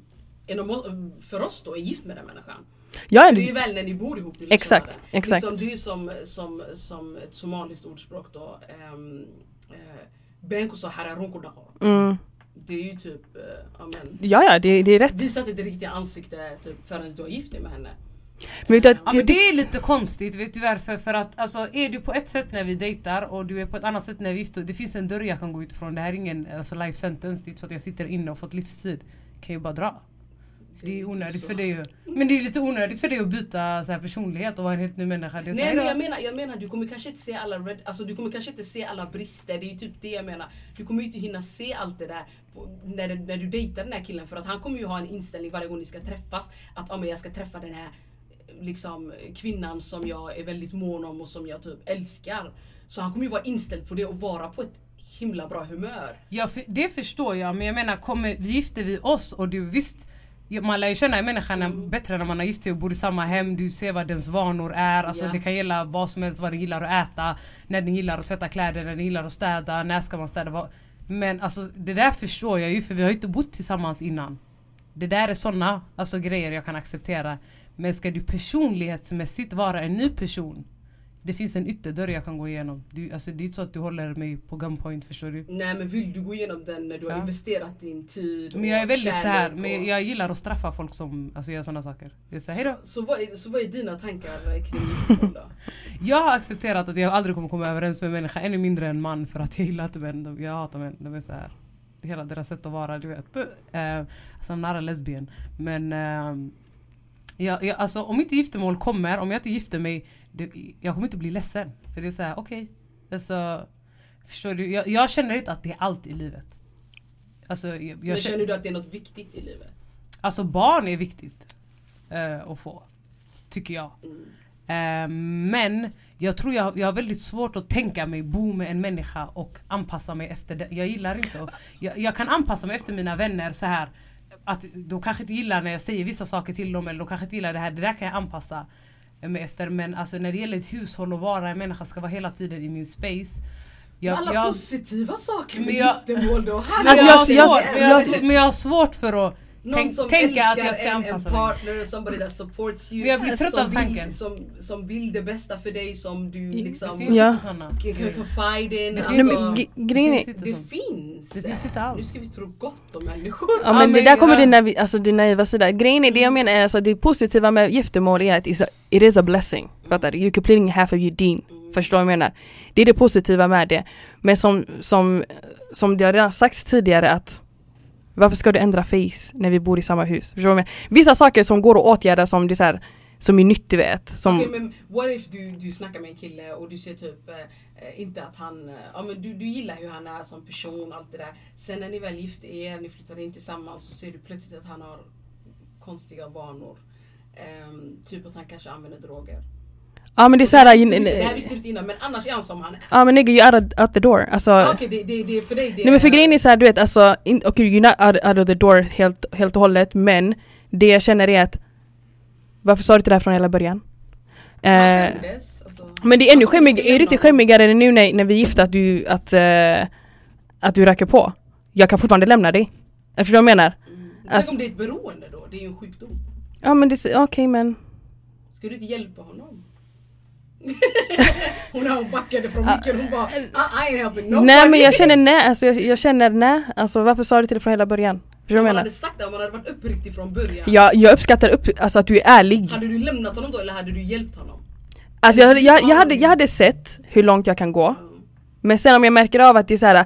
för oss då är gift med den människan. Ja, det är ju väl när ni bor ihop du Exakt, den. exakt. Liksom, det är som, som, som ett somaliskt ordspråk då. Um, eh, Benko sa herra mm. Det är ju typ, eh, ja men. ja, ja det, det är rätt. Visa inte ditt riktiga ansikte typ, förrän du har gift dig med henne. Men vet du, att Ja, det, men det är lite konstigt, vet du varför? För att alltså, är du på ett sätt när vi dejtar och du är på ett annat sätt när vi gifter Det finns en dörr jag kan gå ut från, det här är ingen alltså, life sentence, det är inte så att jag sitter inne och fått livstid. Kan ju bara dra. Det är onödigt för dig ju. Men det är lite onödigt för dig att byta så här, personlighet och vara en helt ny människa. Det är så Nej här, men jag menar, jag menar du kommer kanske inte se alla red, alltså du kommer kanske inte se alla brister, det är ju typ det jag menar. Du kommer ju inte hinna se allt det där på, när, när du dejtar den här killen för att han kommer ju ha en inställning varje gång ni ska träffas att ah, men jag ska träffa den här liksom kvinnan som jag är väldigt mån om och som jag typ älskar. Så han kommer ju vara inställd på det och vara på ett himla bra humör. Ja, för, det förstår jag, men jag menar kommer, gifter vi oss och du visst man lär ju känna en människa när, bättre när man har gift sig och bor i samma hem, du ser vad dens vanor är, alltså Ja. det kan gälla vad som helst, vad den gillar att äta, när den gillar att tvätta kläder, när den gillar att städa, när ska man städa, vad. Men alltså det där förstår jag ju för vi har ju inte bott tillsammans innan. Det där är såna alltså, grejer jag kan acceptera. Men ska du personlighetsmässigt vara en ny person, det finns en ytterdörr jag kan gå igenom. Du, alltså, det är inte så att du håller mig på gunpoint förstår du. Nej men vill du gå igenom den när du har Ja. investerat din tid Men jag är och väldigt så här, kärlek men och- jag gillar att straffa folk som alltså, gör sådana saker. Är så. Så, så, vad är, så vad är dina tankar kring då? Jag har accepterat att jag aldrig kommer komma överens med människa, ännu mindre en man för att jag gillar inte män. Jag hatar män, de är så här. Hela deras sätt att vara, du vet. Uh, alltså I'm not a lesbian. Men uh, jag, jag, alltså, om inte giftermål kommer, om jag inte gifter mig, det, jag kommer inte bli ledsen. För det är såhär, okej. Alltså, förstår du? Jag, jag känner inte att det är allt i livet. Alltså, jag, Men känner, du att det är något viktigt i livet? alltså barn är viktigt eh, att få. Tycker jag. Mm. Eh, men jag tror jag, jag har väldigt svårt att tänka mig bo med en människa och anpassa mig efter det. Jag gillar inte att, jag, jag kan anpassa mig efter mina vänner så här att de kanske inte gillar när jag säger vissa saker till dem eller de kanske inte gillar det här. Det där kan jag anpassa mig efter. Men alltså när det gäller ett hushåll och vara en människa ska vara hela tiden i min space. Jag, Alla jag, positiva saker med giftermål då? Alltså, jag, jag- jag, men jag har svårt för att Någon tänk, som tänka att älskar jag ska en, en anpassa mig. partner, somebody that supports you. Jag blir trött som av vill- tanken. Som, som vill det bästa för dig, som du Det liksom Ja. kan confide in. Det finns- Alltså, grejen är, det så. finns. Det finns inte alls. Nu ska vi tro gott om människor. Ja men men det där kommer din, naiv, alltså, din naiva sida. Grejen är, det jag menar är alltså, det positiva med giftermål är att it is a blessing. Fattar du? You're completing half of your deen. Förstår du vad jag menar? Det är det positiva med det. Men som, som, som det har redan sagts tidigare att varför ska du ändra face när vi bor i samma hus? Förstår du? Vissa saker som går att åtgärda som det är, så här, som är nyttigt vet. Som, okay, men what if du, du snackar med en kille och du ser typ eh, inte att han, eh, ja men du, du gillar hur han är som person allt det där. Sen när ni väl gifter er, ni flyttar in tillsammans så ser du plötsligt att han har konstiga vanor. Ehm, typ att han kanske använder droger ja men det är såhär, det här visste du inte- det du innan men annars är han som han är. ja men nigga you out, out the door. Alltså, Ah, Okej det, det, det är för dig det Nej men för grejen är såhär du vet alltså, okej you're not out, out of the door helt, helt och hållet men det jag känner är att varför sa du inte det här från hela början? Eh, alltså. men det är ännu Han skulle skämmig, är du inte skämmigare nu när, när vi är gifta att du, att, eh, att du röker på? Jag kan fortfarande lämna dig. Förstår vad jag menar? Mm. Alltså- Tänk om det är ett beroende då? Det är ju en sjukdom. Ja men det, okej men Ska du inte hjälpa honom? hon, hon backade från micken hon bara I, I ain't helping nobody. Nej men jag känner nej, alltså jag, jag känner nej, alltså varför sa du inte det från hela början? Förstår du vad jag menar? hade sagt det, om man hade varit uppriktig från början. Jag, jag uppskattar upp, alltså att du är ärlig. Hade du lämnat honom då eller hade du hjälpt honom? Alltså jag, jag, jag, hade, jag hade sett hur långt jag kan gå. Mm. Men sen om jag märker av att det är så här.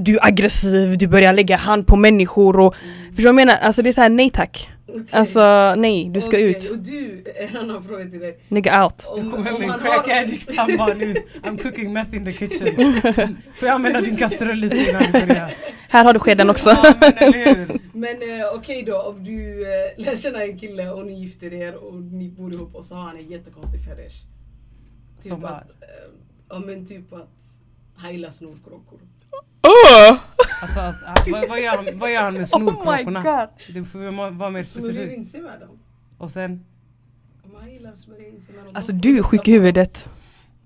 Du är aggressiv, du börjar lägga hand på människor och Förstår du vad jag menar? Alltså det är så här nej tack. Alltså nej, du ska Okej, ut. Och du, en annan fråga till dig. Nigga out. Om, Kom hem om med en crack har, addict, han bara nu I'm cooking meth in the kitchen. Får jag använda din kastrull lite innan vi börjar? Här har du skeden också. Ja men men eh, okej då, om du eh, lär känna en kille och ni gifter er och ni bor ihop och så har han en jättekonstig fetish. Typ Som att, eh, ja men typ att han gillar snorkråkor. Åh! Alltså att, att, vad, vad, gör han, vad gör han med Oh my snorkråkorna? god! det får vara mer Smörjer specifikt. in sig med dem. Och sen, Om han gillar att smörja in sig med dem. Alltså du är sjuk i huvudet.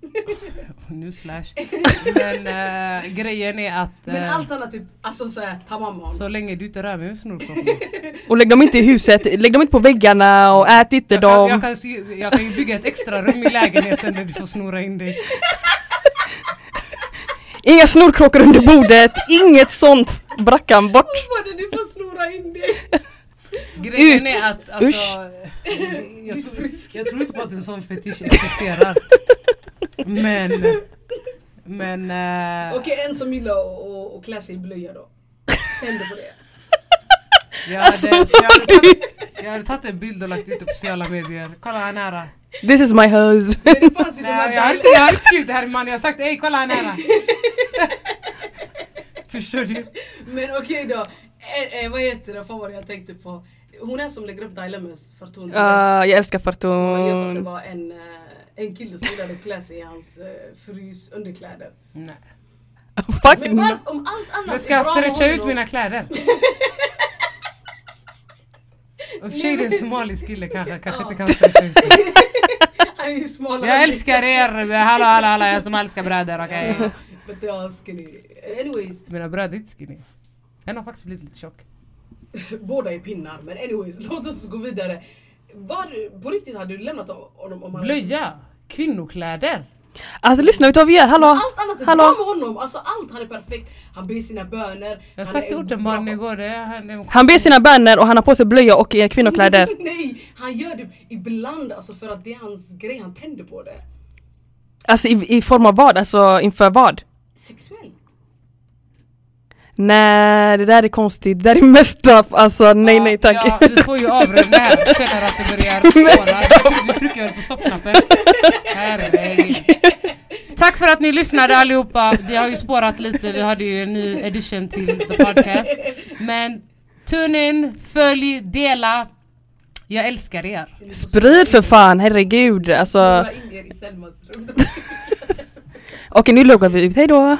newsflash. Men äh, grejen är att Men eh, allt annat typ, alltså såhär ta mamma så länge du inte rör mig med snorkråkorna. Och lägg dem inte i huset, lägg dem inte på väggarna och ät inte Jag kan, jag, dem. kan, jag kan ju bygga ett extra rum i lägenheten där du får snora in dig. Inga snorkråkor under bordet, inget sånt! Brackan bort! Vad du får snora in dig? Grejen Ut! är att alltså, Usch! jag, tror, jag tror inte på att en sån fetisch existerar. Men, men eh, Okej en som gillar att- klä sig i blöja då. Tänder på det. Jag, Alltså, hade, jag, hade vad tagit, jag hade tagit en bild och lagt ut det på sociala medier. Kolla här nära. This is my husband. Men det fanns ju de Nej, jag, har inte, jag har inte skrivit det här man, jag har sagt ey kolla här nära. Förstår du? Men okej då. Eh, eh, vad heter det? Fan vad jag tänkte på. Hon är som lägger upp dilemmas för att hon Ah, jag älskar vet, det Fartun. var en, eh, en kille som gillade att klä sig i hans eh, frus underkläder. Nej. Fuck Men var, om allt annat ska jag med stretcha ut mina kläder? Och för sig det är en somalisk kille kanske, kanske inte kan stretcha ut. Han är ju smalare. Jag älskar er, hallå hallå hallå jag som älskar bröder okej? Skinny. Anyways, Mina bröder är inte skinny. En har faktiskt blivit lite tjock. båda är pinnar. Men anyways, låt oss gå vidare. Var, på riktigt hade du lämnat honom om han Blöja, kvinnokläder. Alltså lyssna, vet du vad vi gör? Hallå? Allt annat är Hallå? bra med honom. Alltså allt, han är perfekt. Han ber sina böner. Jag har han sagt är till ortenbarnen igår, det är han, det Han ber sina böner och han har på sig blöja och eh, kvinnokläder. Nej, han gör det ibland alltså för att det är hans grej. Han tänder på det. Alltså i, i form av vad? Alltså inför vad? Sexuellt. Nej, det där är konstigt. Det där är messed up. Alltså nej, Ja, nej tack. Ja, vi får ju avrunda här, jag känner att det börjar spåra. Du trycker väl på stoppknappen? Herregud. Tack för att ni lyssnade allihopa. Det har ju spårat lite, vi hade ju en ny edition till the podcast. Men tune in, följ, dela. Jag älskar er. Sprid för fan, herregud. Alltså, okej nu loggar vi ut, hejdå.